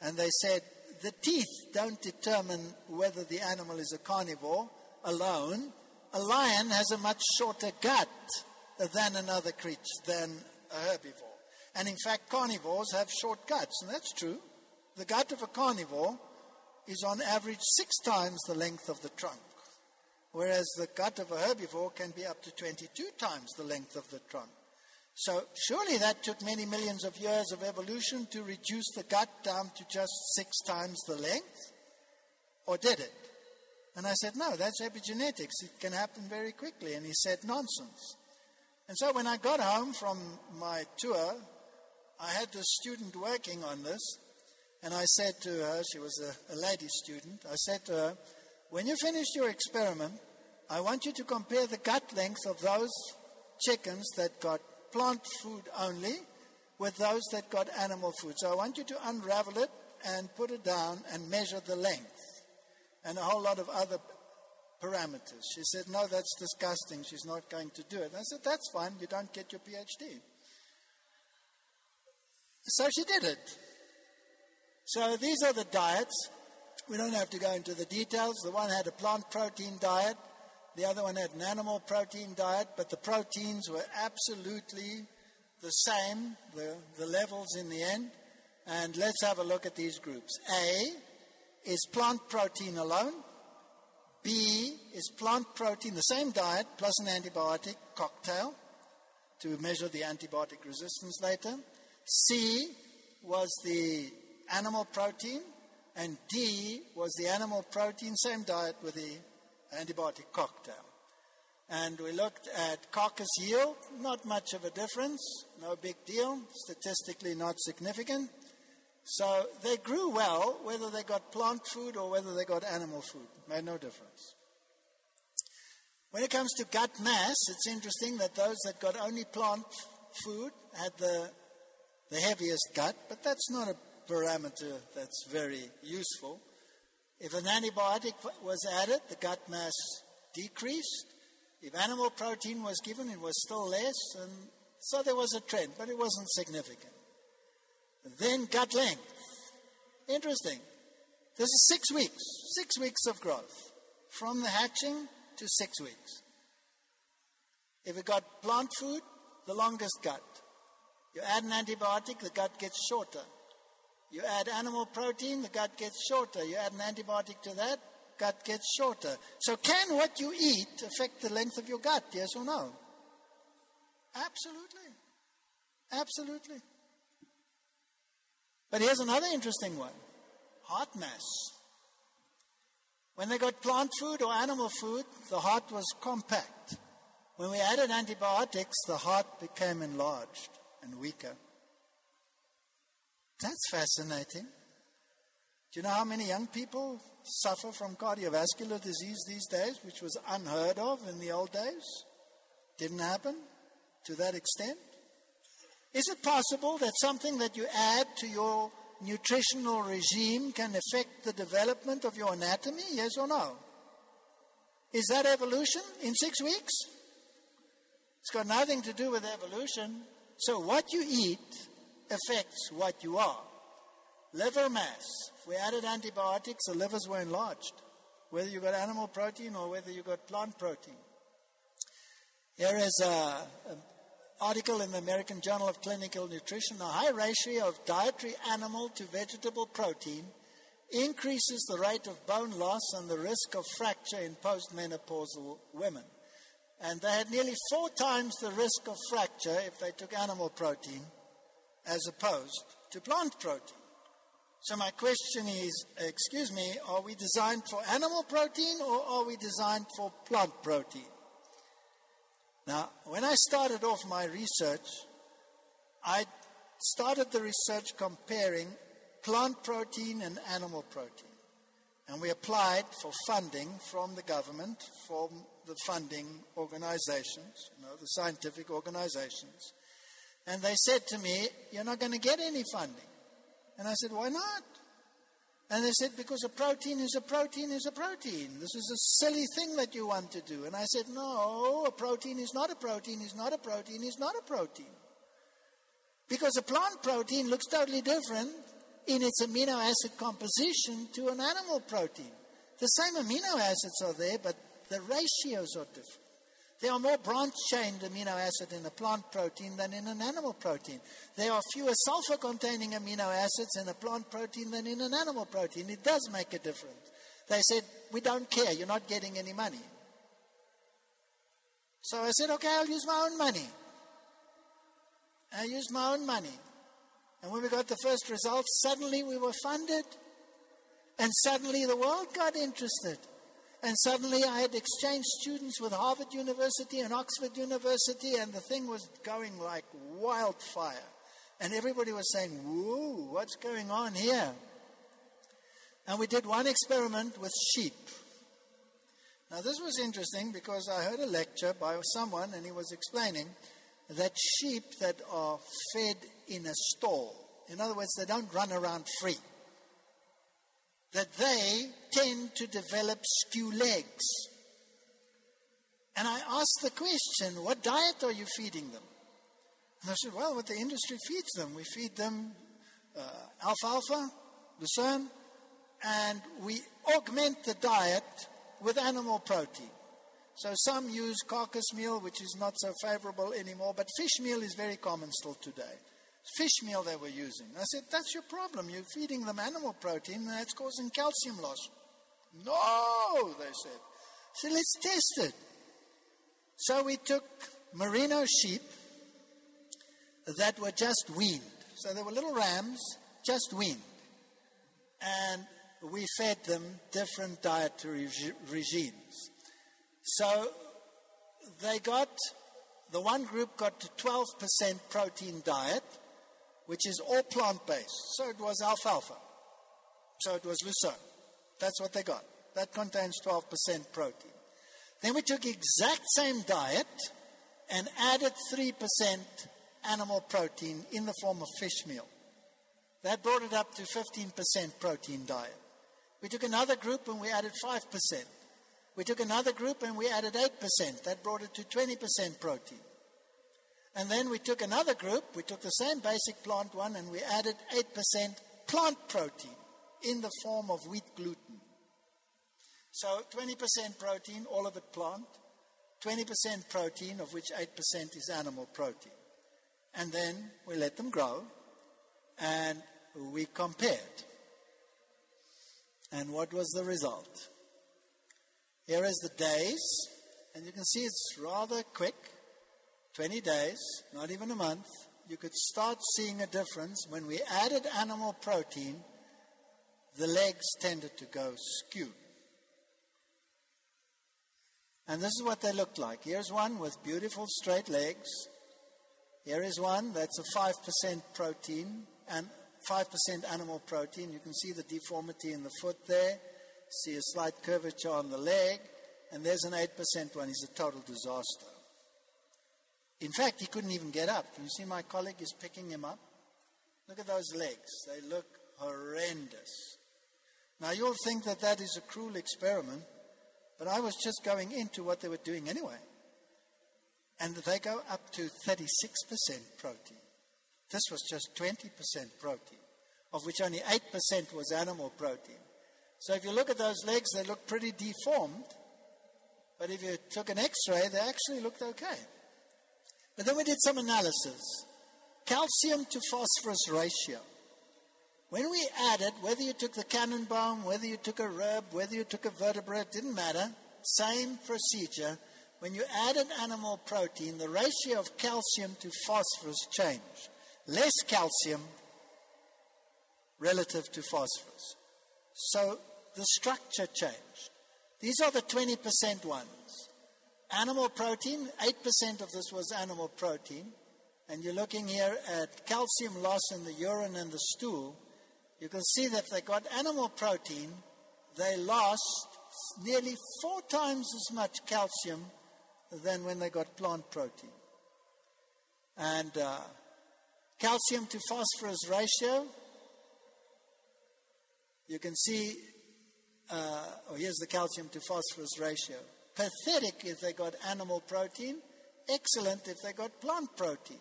And they said, the teeth don't determine whether the animal is a carnivore alone. A lion has a much shorter gut than another creature, than a herbivore. And in fact, carnivores have short guts, and that's true. The gut of a carnivore is on average six times the length of the trunk, whereas the gut of a herbivore can be up to 22 times the length of the trunk. So, surely that took many millions of years of evolution to reduce the gut down to just six times the length? Or did it? And I said, no, that's epigenetics. It can happen very quickly. And he said, nonsense. And so when I got home from my tour I had this student working on this, and I said to her, she was a, a lady student, I said to her, when you finish your experiment, I want you to compare the gut length of those chickens that got plant food only with those that got animal food. So I want you to unravel it and put it down and measure the length and a whole lot of other parameters. She said, No, that's disgusting. She's not going to do it. I said, That's fine. You don't get your PhD. So she did it. So these are the diets. We don't have to go into the details. The one had a plant protein diet, the other one had an animal protein diet, but the proteins were absolutely the same, the, the levels in the end. And let's have a look at these groups. A is plant protein alone. B is plant protein, the same diet, plus an antibiotic cocktail to measure the antibiotic resistance later. C was the animal protein, and D was the animal protein, same diet with the antibiotic cocktail. And we looked at carcass yield, not much of a difference, no big deal, statistically not significant. So they grew well, whether they got plant food or whether they got animal food, made no difference. When it comes to gut mass, it's interesting that those that got only plant food had the, the heaviest gut, but that's not a parameter that's very useful. If an antibiotic was added, the gut mass decreased. If animal protein was given, it was still less. And so there was a trend, but it wasn't significant. Then gut length. Interesting. This is six weeks, six weeks of growth from the hatching to six weeks. If it got plant food, the longest gut. You add an antibiotic, the gut gets shorter. You add animal protein, the gut gets shorter. You add an antibiotic to that, gut gets shorter. So, can what you eat affect the length of your gut? Yes or no? Absolutely. Absolutely. But here's another interesting one heart mass. When they got plant food or animal food, the heart was compact. When we added antibiotics, the heart became enlarged and weaker. That's fascinating. Do you know how many young people suffer from cardiovascular disease these days, which was unheard of in the old days? Didn't happen to that extent. Is it possible that something that you add to your nutritional regime can affect the development of your anatomy? Yes or no? Is that evolution in six weeks? It's got nothing to do with evolution. So, what you eat affects what you are. Liver mass. We added antibiotics, the livers were enlarged, whether you got animal protein or whether you got plant protein. Here is an article in the American Journal of Clinical Nutrition. A high ratio of dietary animal to vegetable protein increases the rate of bone loss and the risk of fracture in postmenopausal women. And they had nearly four times the risk of fracture if they took animal protein as opposed to plant protein. So, my question is excuse me, are we designed for animal protein or are we designed for plant protein? Now, when I started off my research, I started the research comparing plant protein and animal protein. And we applied for funding from the government, from the funding organizations, you know, the scientific organizations. And they said to me, You're not going to get any funding. And I said, Why not? And they said, Because a protein is a protein is a protein. This is a silly thing that you want to do. And I said, No, a protein is not a protein, is not a protein, is not a protein. Because a plant protein looks totally different in its amino acid composition to an animal protein. The same amino acids are there, but the ratios are different. There are more branch chained amino acids in a plant protein than in an animal protein. There are fewer sulfur containing amino acids in a plant protein than in an animal protein. It does make a difference. They said, We don't care, you're not getting any money. So I said, Okay, I'll use my own money. I used my own money. And when we got the first results, suddenly we were funded. And suddenly the world got interested. And suddenly I had exchange students with Harvard University and Oxford University, and the thing was going like wildfire. And everybody was saying, Whoa, what's going on here? And we did one experiment with sheep. Now, this was interesting because I heard a lecture by someone, and he was explaining that sheep that are fed in a stall, in other words, they don't run around free that they tend to develop skew legs. And I asked the question, what diet are you feeding them? And I said, well, what the industry feeds them. We feed them uh, alfalfa, lucerne, and we augment the diet with animal protein. So some use carcass meal, which is not so favorable anymore, but fish meal is very common still today fish meal they were using. I said, That's your problem. You're feeding them animal protein, and that's causing calcium loss. No, they said. So let's test it. So we took merino sheep that were just weaned. So they were little rams, just weaned. And we fed them different dietary regimes. So they got, the one group got a 12% protein diet, which is all plant based. So it was alfalfa. So it was lucerne. That's what they got. That contains 12% protein. Then we took exact same diet and added 3% animal protein in the form of fish meal. That brought it up to 15% protein diet. We took another group and we added 5%. We took another group and we added 8%. That brought it to 20% protein. And then we took another group, we took the same basic plant one, and we added 8% plant protein in the form of wheat gluten. So 20% protein, all of it plant, 20% protein, of which 8% is animal protein. And then we let them grow and we compared. And what was the result? Here is the days, and you can see it's rather quick 20 days, not even a month. You could start seeing a difference. When we added animal protein, the legs tended to go skew. And this is what they looked like. Here's one with beautiful straight legs. Here is one that's a 5% protein and 5% animal protein. You can see the deformity in the foot there. See a slight curvature on the leg. And there's an 8% one. He's a total disaster. In fact, he couldn't even get up. You see, my colleague is picking him up. Look at those legs. They look horrendous. Now, you'll think that that is a cruel experiment, but I was just going into what they were doing anyway. And they go up to 36% protein. This was just 20% protein, of which only 8% was animal protein. So if you look at those legs, they look pretty deformed. But if you took an x ray, they actually looked okay. But then we did some analysis calcium to phosphorus ratio. When we added, whether you took the cannon bone, whether you took a rib, whether you took a vertebra, didn't matter. Same procedure. When you added animal protein, the ratio of calcium to phosphorus changed. Less calcium relative to phosphorus. So the structure changed. These are the 20% ones. Animal protein, 8% of this was animal protein. And you're looking here at calcium loss in the urine and the stool. You can see that they got animal protein, they lost nearly four times as much calcium than when they got plant protein. And uh, calcium to phosphorus ratio, you can see, uh, oh, here's the calcium to phosphorus ratio. Pathetic if they got animal protein, excellent if they got plant protein.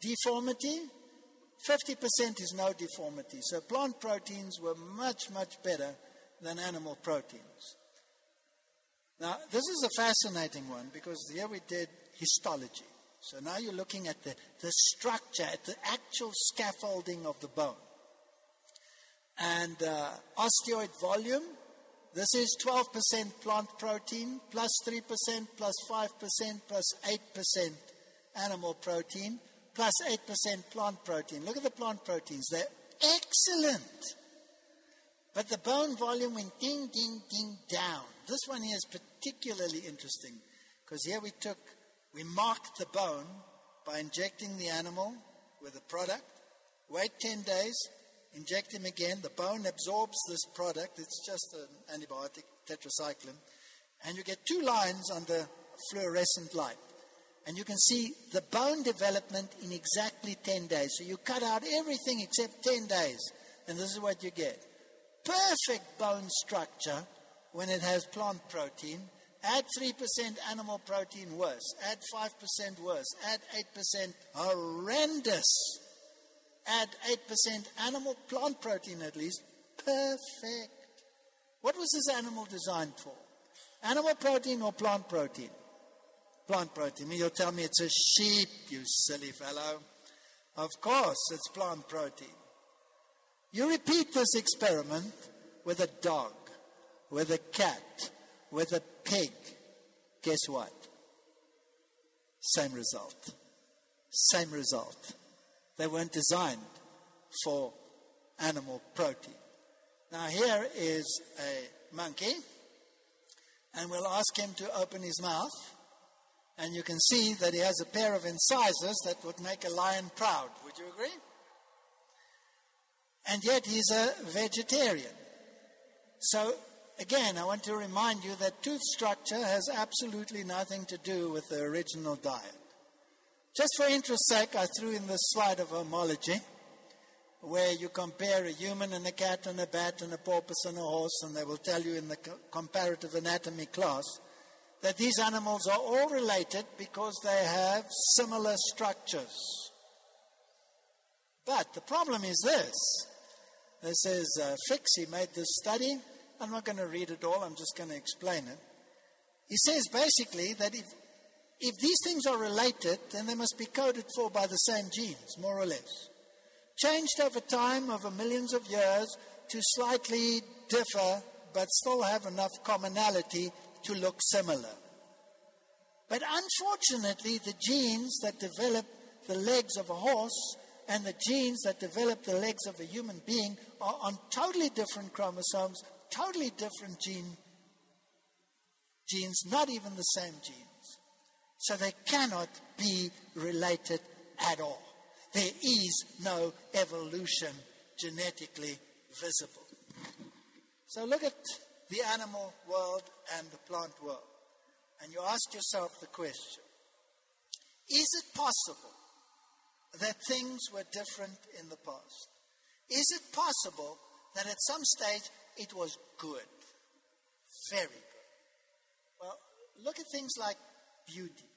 Deformity, 50% is no deformity. So plant proteins were much, much better than animal proteins. Now, this is a fascinating one because here we did histology. So now you're looking at the, the structure, at the actual scaffolding of the bone. And uh, osteoid volume, this is 12% plant protein, plus 3%, plus 5%, plus 8% animal protein, plus 8% plant protein. Look at the plant proteins. They're excellent. But the bone volume went ding, ding, ding down. This one here is particularly interesting because here we took, we marked the bone by injecting the animal with a product, wait 10 days, inject him again. The bone absorbs this product. It's just an antibiotic, tetracycline. And you get two lines under fluorescent light. And you can see the bone development in exactly 10 days. So you cut out everything except 10 days. And this is what you get. Perfect bone structure when it has plant protein. Add 3% animal protein, worse. Add 5%, worse. Add 8%, horrendous add 8% animal plant protein at least. Perfect. What was this animal designed for? Animal protein or plant protein? Plant protein. You'll tell me it's a sheep, you silly fellow. Of course, it's plant protein. You repeat this experiment with a dog, with a cat, with a pig. Guess what? Same result. Same result. They weren't designed for animal protein. Now, here is a monkey, and we'll ask him to open his mouth. And you can see that he has a pair of incisors that would make a lion proud. Would you agree? And yet he's a vegetarian. So, again, I want to remind you that tooth structure has absolutely nothing to do with the original diet. Just for interest's sake, I threw in this slide of homology where you compare a human and a cat and a bat and a porpoise and a horse, and they will tell you in the comparative anatomy class that these animals are all related because they have similar structures. But the problem is this. This is uh, Fix, he made this study. I'm not going to read it all, I'm just going to explain it. He says basically that if, if these things are related, then they must be coded for by the same genes, more or less changed over time, over millions of years, to slightly differ but still have enough commonality to look similar. But unfortunately, the genes that develop the legs of a horse and the genes that develop the legs of a human being are on totally different chromosomes, totally different gene, genes, not even the same genes. So they cannot be related at all. There is no evolution genetically visible. So look at the animal world and the plant world. And you ask yourself the question Is it possible that things were different in the past? Is it possible that at some stage it was good? Very good. Well, look at things like beauty.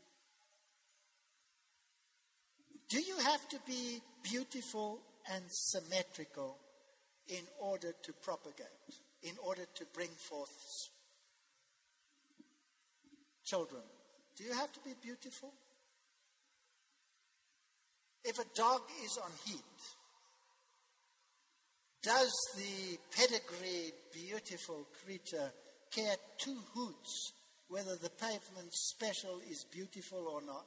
Do you have to be beautiful and symmetrical in order to propagate, in order to bring forth children? Do you have to be beautiful? If a dog is on heat, does the pedigreed, beautiful creature care two hoots whether the pavement special is beautiful or not?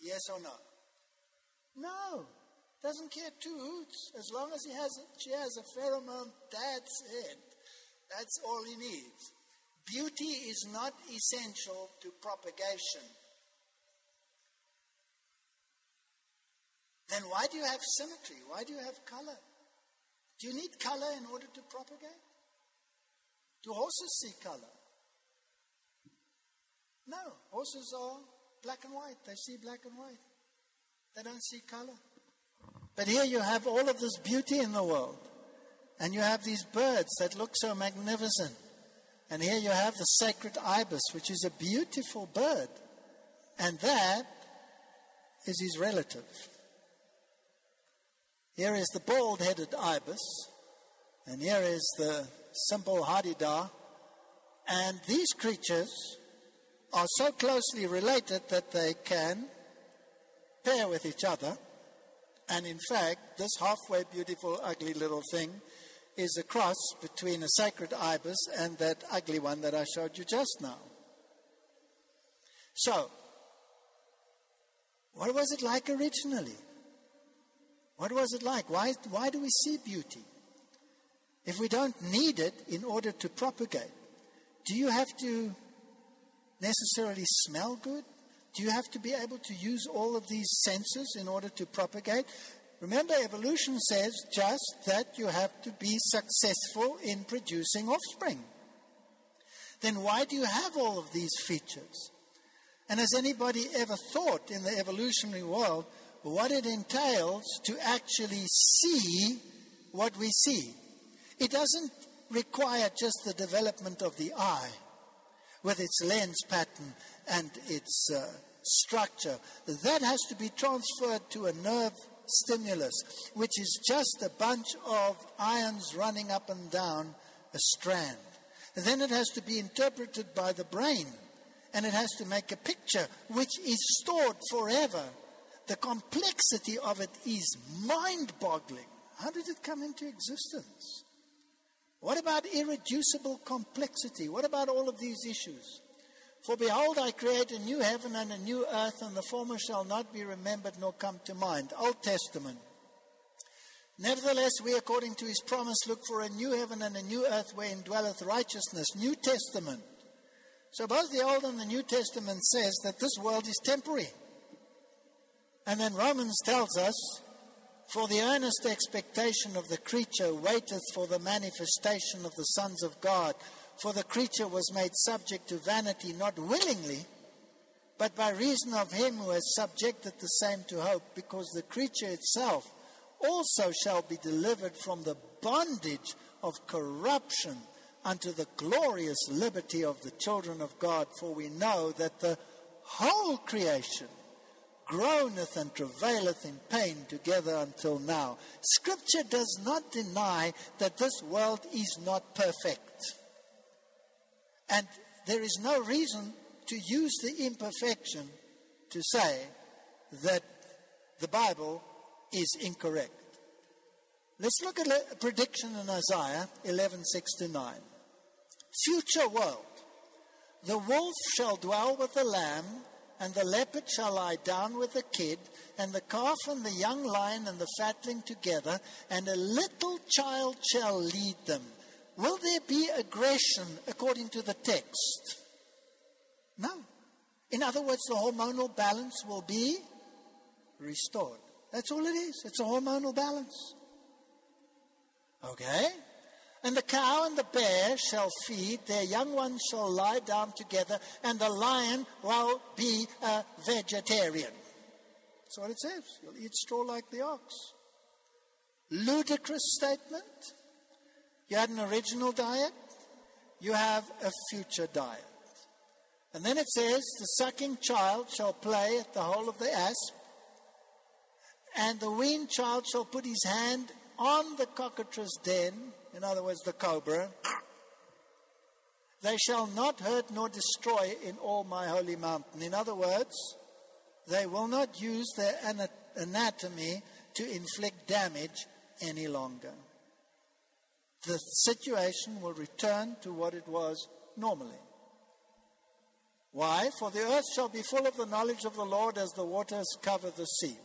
Yes or no? No. Doesn't care two hoots. As long as he has she has a pheromone, that's it. That's all he needs. Beauty is not essential to propagation. Then why do you have symmetry? Why do you have color? Do you need color in order to propagate? Do horses see color? No. Horses are black and white. They see black and white. They don't see color. But here you have all of this beauty in the world. And you have these birds that look so magnificent. And here you have the sacred ibis, which is a beautiful bird. And that is his relative. Here is the bald headed ibis. And here is the simple hadeda. And these creatures are so closely related that they can pair with each other. And in fact, this halfway beautiful, ugly little thing is a cross between a sacred ibis and that ugly one that I showed you just now. So, what was it like originally? What was it like? Why, why do we see beauty? If we don't need it in order to propagate, do you have to necessarily smell good? Do you have to be able to use all of these senses in order to propagate? Remember, evolution says just that you have to be successful in producing offspring. Then why do you have all of these features? And has anybody ever thought in the evolutionary world what it entails to actually see what we see? It doesn't require just the development of the eye with its lens pattern and its uh, structure. That has to be transferred to a nerve stimulus, which is just a bunch of ions running up and down a strand. And then it has to be interpreted by the brain, and it has to make a picture which is stored forever. The complexity of it is mind boggling. How did it come into existence? What about irreducible complexity? What about all of these issues? For behold, I create a new heaven and a new earth, and the former shall not be remembered nor come to mind. Old Testament. Nevertheless, we, according to his promise, look for a new heaven and a new earth wherein dwelleth righteousness. New Testament. So both the Old and the New Testament says that this world is temporary. And then Romans tells us, For the earnest expectation of the creature waiteth for the manifestation of the sons of God. For the creature was made subject to vanity, not willingly, but by reason of him who has subjected the same to hope, because the creature itself also shall be delivered from the bondage of corruption unto the glorious liberty of the children of God. For we know that the whole creation groaneth and travaileth in pain together until now. Scripture does not deny that this world is not perfect. And there is no reason to use the imperfection to say that the Bible is incorrect. Let's look at a prediction in Isaiah 11:69. Future world. The wolf shall dwell with the lamb, and the leopard shall lie down with the kid, and the calf and the young lion and the fatling together, and a little child shall lead them. Will there be aggression according to the text? No. In other words, the hormonal balance will be restored. That's all it is. It's a hormonal balance. Okay? And the cow and the bear shall feed, their young ones shall lie down together, and the lion will be a vegetarian. That's what it says. You'll eat straw like the ox. Ludicrous statement. You had an original diet, you have a future diet. And then it says, The sucking child shall play at the hole of the asp, and the weaned child shall put his hand on the cockatrice den, in other words, the cobra. They shall not hurt nor destroy in all my holy mountain. In other words, they will not use their anatomy to inflict damage any longer. The situation will return to what it was normally. Why? For the earth shall be full of the knowledge of the Lord as the waters cover the sea.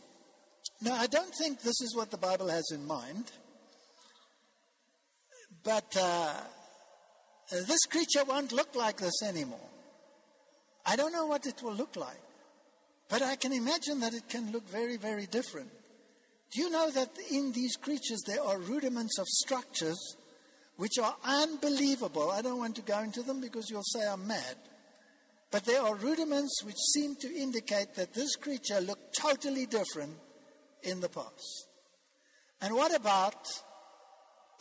Now, I don't think this is what the Bible has in mind, but uh, this creature won't look like this anymore. I don't know what it will look like, but I can imagine that it can look very, very different. Do you know that in these creatures there are rudiments of structures which are unbelievable? I don't want to go into them because you'll say I'm mad. But there are rudiments which seem to indicate that this creature looked totally different in the past. And what about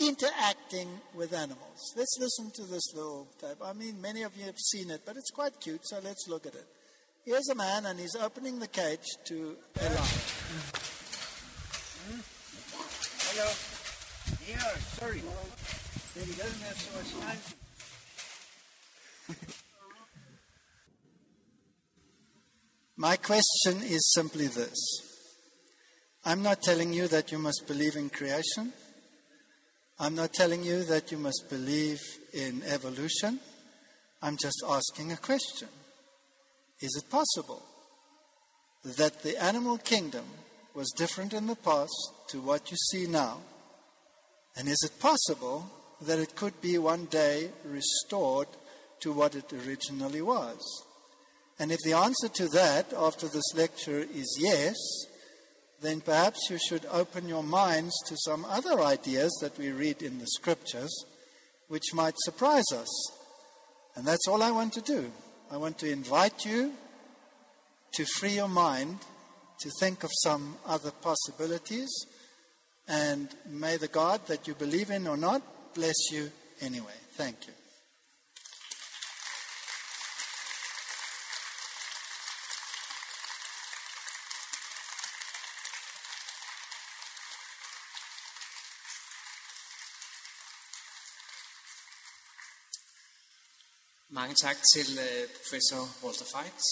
interacting with animals? Let's listen to this little tape. I mean, many of you have seen it, but it's quite cute, so let's look at it. Here's a man, and he's opening the cage to a lion. Hello. Yeah, sorry. He doesn't have so much time. My question is simply this I'm not telling you that you must believe in creation. I'm not telling you that you must believe in evolution. I'm just asking a question. Is it possible that the animal kingdom was different in the past to what you see now? And is it possible that it could be one day restored to what it originally was? And if the answer to that after this lecture is yes, then perhaps you should open your minds to some other ideas that we read in the scriptures which might surprise us. And that's all I want to do. I want to invite you to free your mind to think of some other possibilities. And may the God that you believe in or not bless you anyway. Thank you. Mange tak til øh, professor Walter Feitz.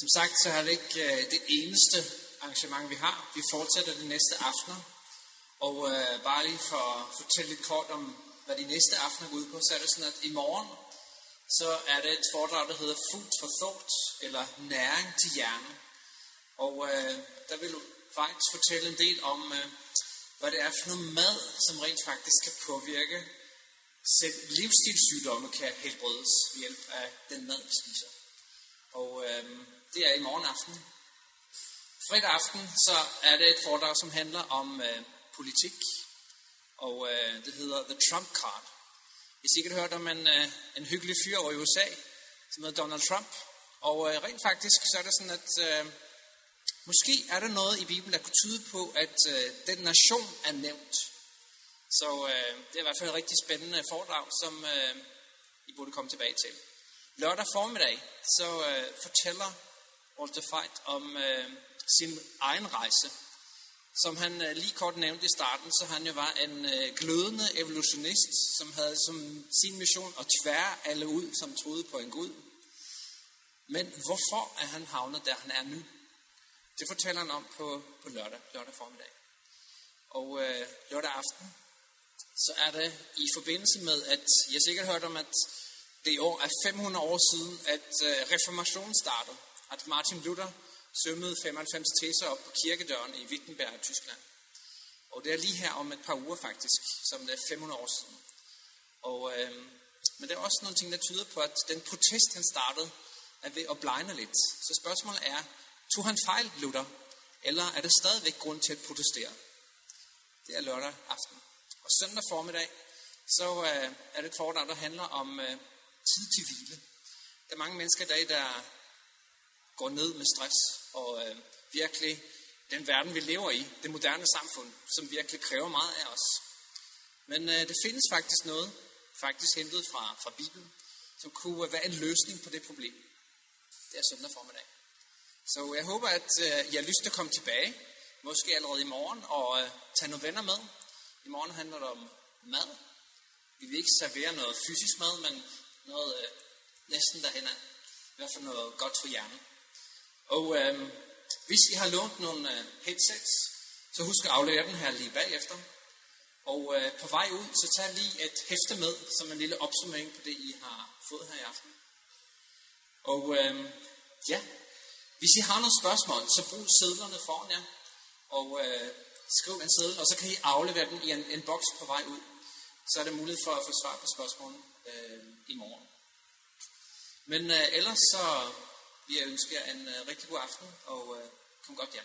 Som sagt, så er det ikke øh, det eneste arrangement, vi har. Vi fortsætter det næste aftener. Og øh, bare lige for at fortælle lidt kort om, hvad de næste aftener går ud på, så er det sådan, at i morgen, så er det et foredrag, der hedder Food for Thought, eller Næring til hjernen. Og øh, der vil faktisk fortælle en del om, øh, hvad det er for noget mad, som rent faktisk kan påvirke selv livsstilssygdomme kan helbredes ved hjælp af den mad, vi spiser. Og øh, det er i morgen aften. Fredag aften så er det et foredrag, som handler om øh, politik, og øh, det hedder The Trump Card. I sikkert hørt om en, øh, en hyggelig fyr over i USA, som hedder Donald Trump. Og øh, rent faktisk så er det sådan, at øh, måske er der noget i Bibelen, der kunne tyde på, at øh, den nation er nævnt. Så øh, det er i hvert fald et rigtig spændende foredrag, som øh, I burde komme tilbage til. Lørdag formiddag, så øh, fortæller Walter Feit om øh, sin egen rejse. Som han øh, lige kort nævnte i starten, så han jo var en øh, glødende evolutionist, som havde som sin mission at tvære alle ud, som troede på en Gud. Men hvorfor er han havnet der, han er nu? Det fortæller han om på, på lørdag, lørdag formiddag. Og øh, lørdag aften, så er det i forbindelse med, at jeg sikkert hørt om, at det i år er 500 år siden, at øh, reformationen startede. At Martin Luther sømmede 95 teser op på kirkedøren i Wittenberg, i Tyskland. Og det er lige her om et par uger faktisk, som det er 500 år siden. Og, øh, men der er også nogle ting, der tyder på, at den protest, han startede, er ved at blegne lidt. Så spørgsmålet er, tog han fejl, Luther? Eller er der stadigvæk grund til at protestere? Det er lørdag aften. Og søndag formiddag, så øh, er det et foredrag, der handler om øh, tid til hvile. Der er mange mennesker i dag, der går ned med stress, og øh, virkelig den verden, vi lever i, det moderne samfund, som virkelig kræver meget af os. Men øh, det findes faktisk noget, faktisk hentet fra, fra Bibelen, som kunne øh, være en løsning på det problem. Det er søndag formiddag. Så øh, jeg håber, at øh, I har lyst til at komme tilbage, måske allerede i morgen, og øh, tage nogle venner med. I morgen handler det om mad. Vi vil ikke servere noget fysisk mad, men noget øh, næsten derhen af. I hvert fald noget godt for hjernen. Og øh, hvis I har lånt nogle øh, headsets, så husk at aflevere den her lige bagefter. Og øh, på vej ud, så tag lige et hæfte med, som en lille opsummering på det, I har fået her i aften. Og øh, ja, hvis I har nogle spørgsmål, så brug sædlerne foran jer. Og øh, skriv en seddel, og så kan I aflevere den i en, en boks på vej ud. Så er der mulighed for at få svar på spørgsmålene øh, i morgen. Men øh, ellers så vil jeg ønske jer en øh, rigtig god aften, og øh, kom godt hjem.